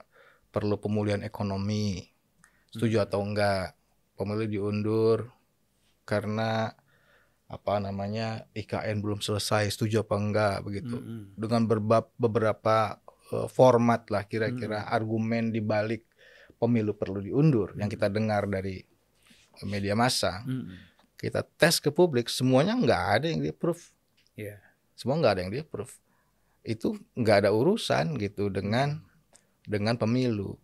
perlu pemulihan ekonomi. Setuju atau enggak? Pemilu diundur karena apa namanya IKN belum selesai. Setuju apa enggak begitu. Hmm. Dengan berbab, beberapa eh, format lah kira-kira argumen di balik pemilu perlu diundur yang kita dengar dari media massa. Hmm. Kita tes ke publik semuanya enggak ada yang di approve Iya. semua nggak ada yang di approve itu nggak ada urusan gitu dengan dengan pemilu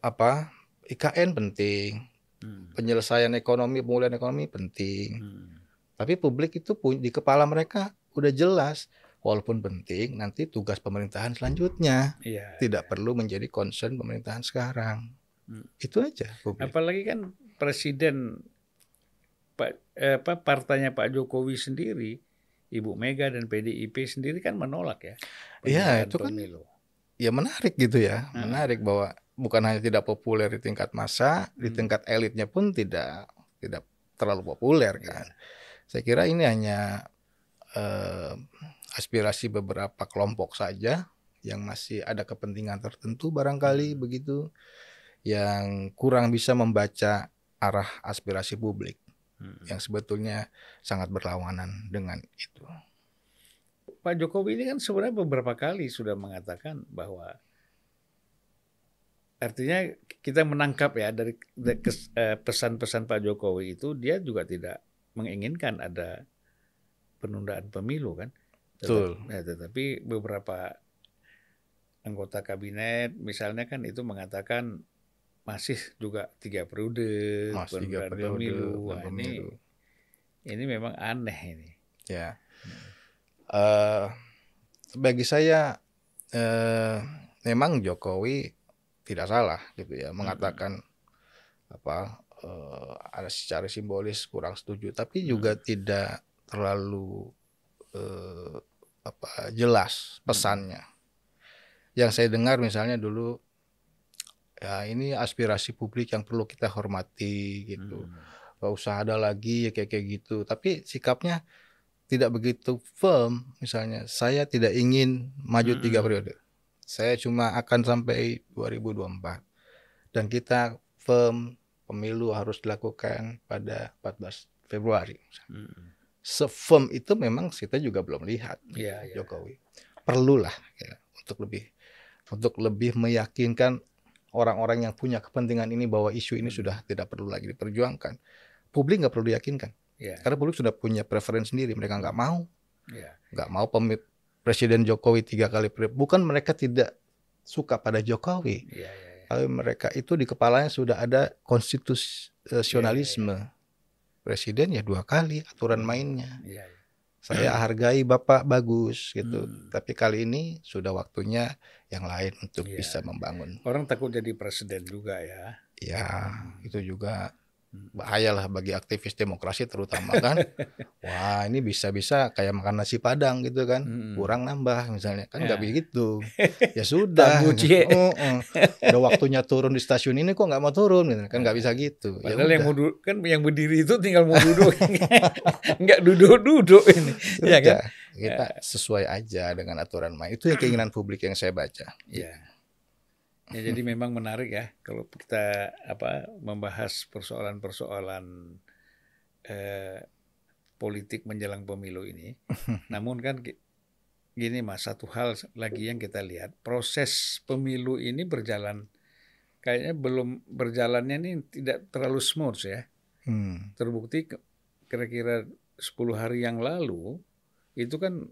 apa IKN penting Hmm. penyelesaian ekonomi pemulihan ekonomi penting Hmm. tapi publik itu pun di kepala mereka udah jelas walaupun penting nanti tugas pemerintahan selanjutnya Iya. tidak perlu menjadi concern pemerintahan sekarang Hmm. itu aja publik Apalagi kan presiden Pak eh, apa partainya Pak Jokowi sendiri, Ibu Mega dan PDIP sendiri kan menolak ya. Iya, itu kan pemilu. Ya menarik gitu ya Hmm. menarik bahwa bukan hanya tidak populer di tingkat massa di Hmm. tingkat elitnya pun tidak tidak terlalu populer Iya. kan saya kira ini hanya eh, aspirasi beberapa kelompok saja yang masih ada kepentingan tertentu barangkali begitu yang kurang bisa membaca arah aspirasi publik Hmm. yang sebetulnya sangat berlawanan dengan itu Pak Jokowi ini kan sebenarnya beberapa kali sudah mengatakan bahwa artinya kita menangkap ya dari eh, pesan-pesan Pak Jokowi itu dia juga tidak menginginkan ada penundaan pemilu kan. Betul. Tetap- ya, tetapi beberapa anggota kabinet misalnya kan itu mengatakan masih juga tiga periode Mas tiga periode pemilu. Wah, ini pemilu. ini memang aneh ini. Ya. Eh bagi saya eh memang Jokowi tidak salah gitu ya mengatakan apa eh, ada secara simbolis kurang setuju tapi juga tidak terlalu eh, apa jelas pesannya. Yang saya dengar misalnya dulu ya ini aspirasi publik yang perlu kita hormati gitu. Hmm. nggak usah ada lagi ya kayak kayak gitu. Tapi sikapnya tidak begitu firm misalnya saya tidak ingin maju tiga periode. Saya cuma akan sampai 2024 dan kita firm pemilu harus dilakukan pada 14 Februari Hmm. sefirm itu memang kita juga belum lihat Iya, iya. Jokowi. Perlulah ya, untuk lebih untuk lebih meyakinkan orang-orang yang punya kepentingan ini bahwa isu ini Hmm. sudah tidak perlu lagi diperjuangkan. Publik nggak perlu diyakinkan Iya, karena publik sudah punya preferensi sendiri mereka nggak mau iya. nggak mau pemi- Presiden Jokowi tiga kali periode bukan mereka tidak suka pada Jokowi Iya, iya, iya. tapi mereka itu di kepalanya sudah ada konstitusionalisme presiden ya dua kali aturan mainnya Iya, iya. saya hargai bapak bagus gitu Hmm. tapi kali ini sudah waktunya yang lain untuk Iya. bisa membangun Orang takut jadi presiden juga ya. ya Hmm. itu juga. Bahayalah bagi aktivis demokrasi terutama kan wah ini bisa-bisa kayak makan nasi padang gitu kan Hmm. kurang nambah misalnya kan nggak Ya. begitu ya sudah. Oh, oh. udah waktunya turun di stasiun ini kok nggak mau turun gitu kan nggak bisa gitu Ya Padahal yang udah. mau du- kan yang berdiri itu tinggal mau duduk, nggak duduk-duduk ini, ya kan? Sudah. kita ya. sesuai aja dengan aturan main. Itu yang keinginan publik yang saya baca. Ya. Ya, jadi memang menarik ya kalau kita apa membahas persoalan-persoalan eh, politik menjelang pemilu ini. Namun kan gini mas, satu hal lagi yang kita lihat proses pemilu ini berjalan kayaknya belum berjalannya ini tidak terlalu smooth ya. Hmm. Terbukti kira-kira 10 hari yang lalu itu kan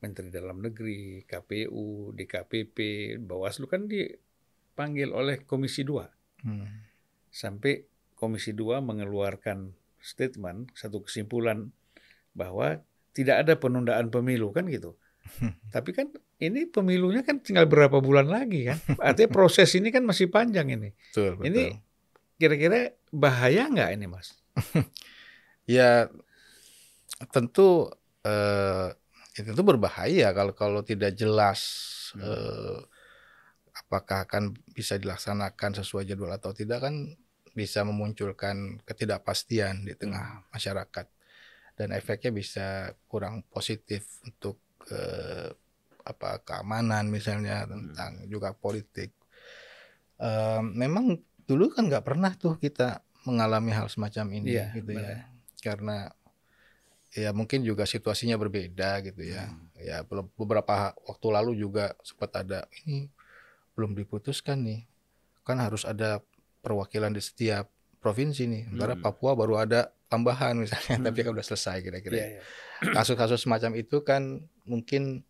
Menteri Dalam Negeri, KPU, DKPP, Bawaslu kan di dipanggil oleh Komisi 2. Hmm. Sampai Komisi 2 mengeluarkan statement, satu kesimpulan bahwa tidak ada penundaan pemilu kan gitu. Tapi kan ini pemilunya kan tinggal berapa bulan lagi kan. Artinya proses ini kan masih panjang ini. Betul, betul. Ini kira-kira bahaya nggak ini mas? ya tentu eh, itu berbahaya kalau kalau tidak jelas hmm. eh, apakah akan bisa dilaksanakan sesuai jadwal atau tidak kan bisa memunculkan ketidakpastian di tengah hmm. masyarakat dan efeknya bisa kurang positif untuk eh, apa keamanan misalnya tentang hmm. juga politik. Eh, memang dulu kan nggak pernah tuh kita mengalami hal semacam ini yeah, gitu ya, karena ya mungkin juga situasinya berbeda gitu ya. Hmm. Ya beberapa waktu lalu juga sempat ada ini belum diputuskan nih. Kan harus ada perwakilan di setiap provinsi nih. Sementara hmm. Papua baru ada tambahan misalnya, hmm. tapi kan udah selesai kira-kira. Yeah, yeah. Kasus-kasus semacam itu kan mungkin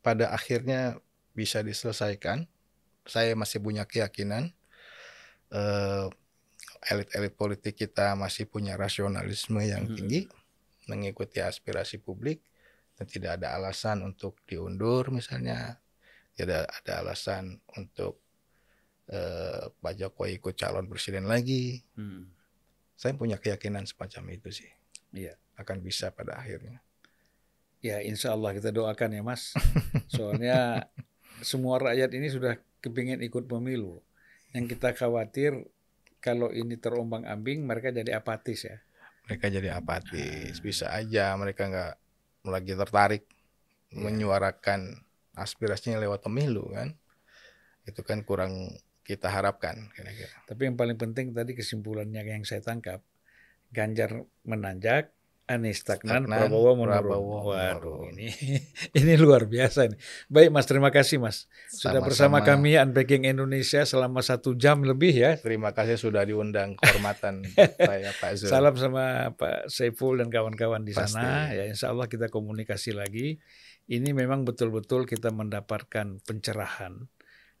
pada akhirnya bisa diselesaikan. Saya masih punya keyakinan uh, elit-elit politik kita masih punya rasionalisme yang hmm. tinggi, mengikuti aspirasi publik dan tidak ada alasan untuk diundur misalnya tidak ada alasan untuk uh, Pak Jokowi ikut calon presiden lagi. Hmm. Saya punya keyakinan semacam itu sih. Iya. Akan bisa pada akhirnya. Ya, insya Allah kita doakan ya, Mas. Soalnya semua rakyat ini sudah kepingin ikut pemilu. Yang kita khawatir kalau ini terombang-ambing, mereka jadi apatis ya. Mereka jadi apatis. Bisa aja mereka nggak lagi tertarik ya. menyuarakan aspirasinya lewat pemilu kan itu kan kurang kita harapkan kira-kira. Tapi yang paling penting tadi kesimpulannya yang saya tangkap Ganjar menanjak, Anies stagnan, Prabowo menurun. Waduh, ini ini luar biasa ini. Baik Mas, terima kasih Mas. Sudah Sama-sama. bersama kami Unpacking Indonesia selama satu jam lebih ya. Terima kasih sudah diundang kehormatan saya Pak Zul. Salam sama Pak Saiful dan kawan-kawan di Pasti. sana. Ya Insya Allah kita komunikasi lagi ini memang betul-betul kita mendapatkan pencerahan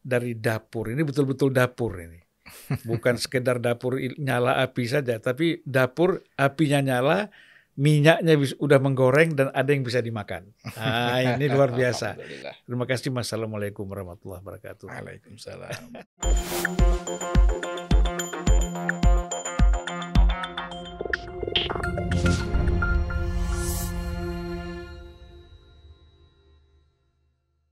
dari dapur. Ini betul-betul dapur ini. Bukan sekedar dapur nyala api saja, tapi dapur apinya nyala, minyaknya udah menggoreng dan ada yang bisa dimakan. Nah, ini luar biasa. Terima kasih. Assalamualaikum warahmatullahi wabarakatuh. Waalaikumsalam.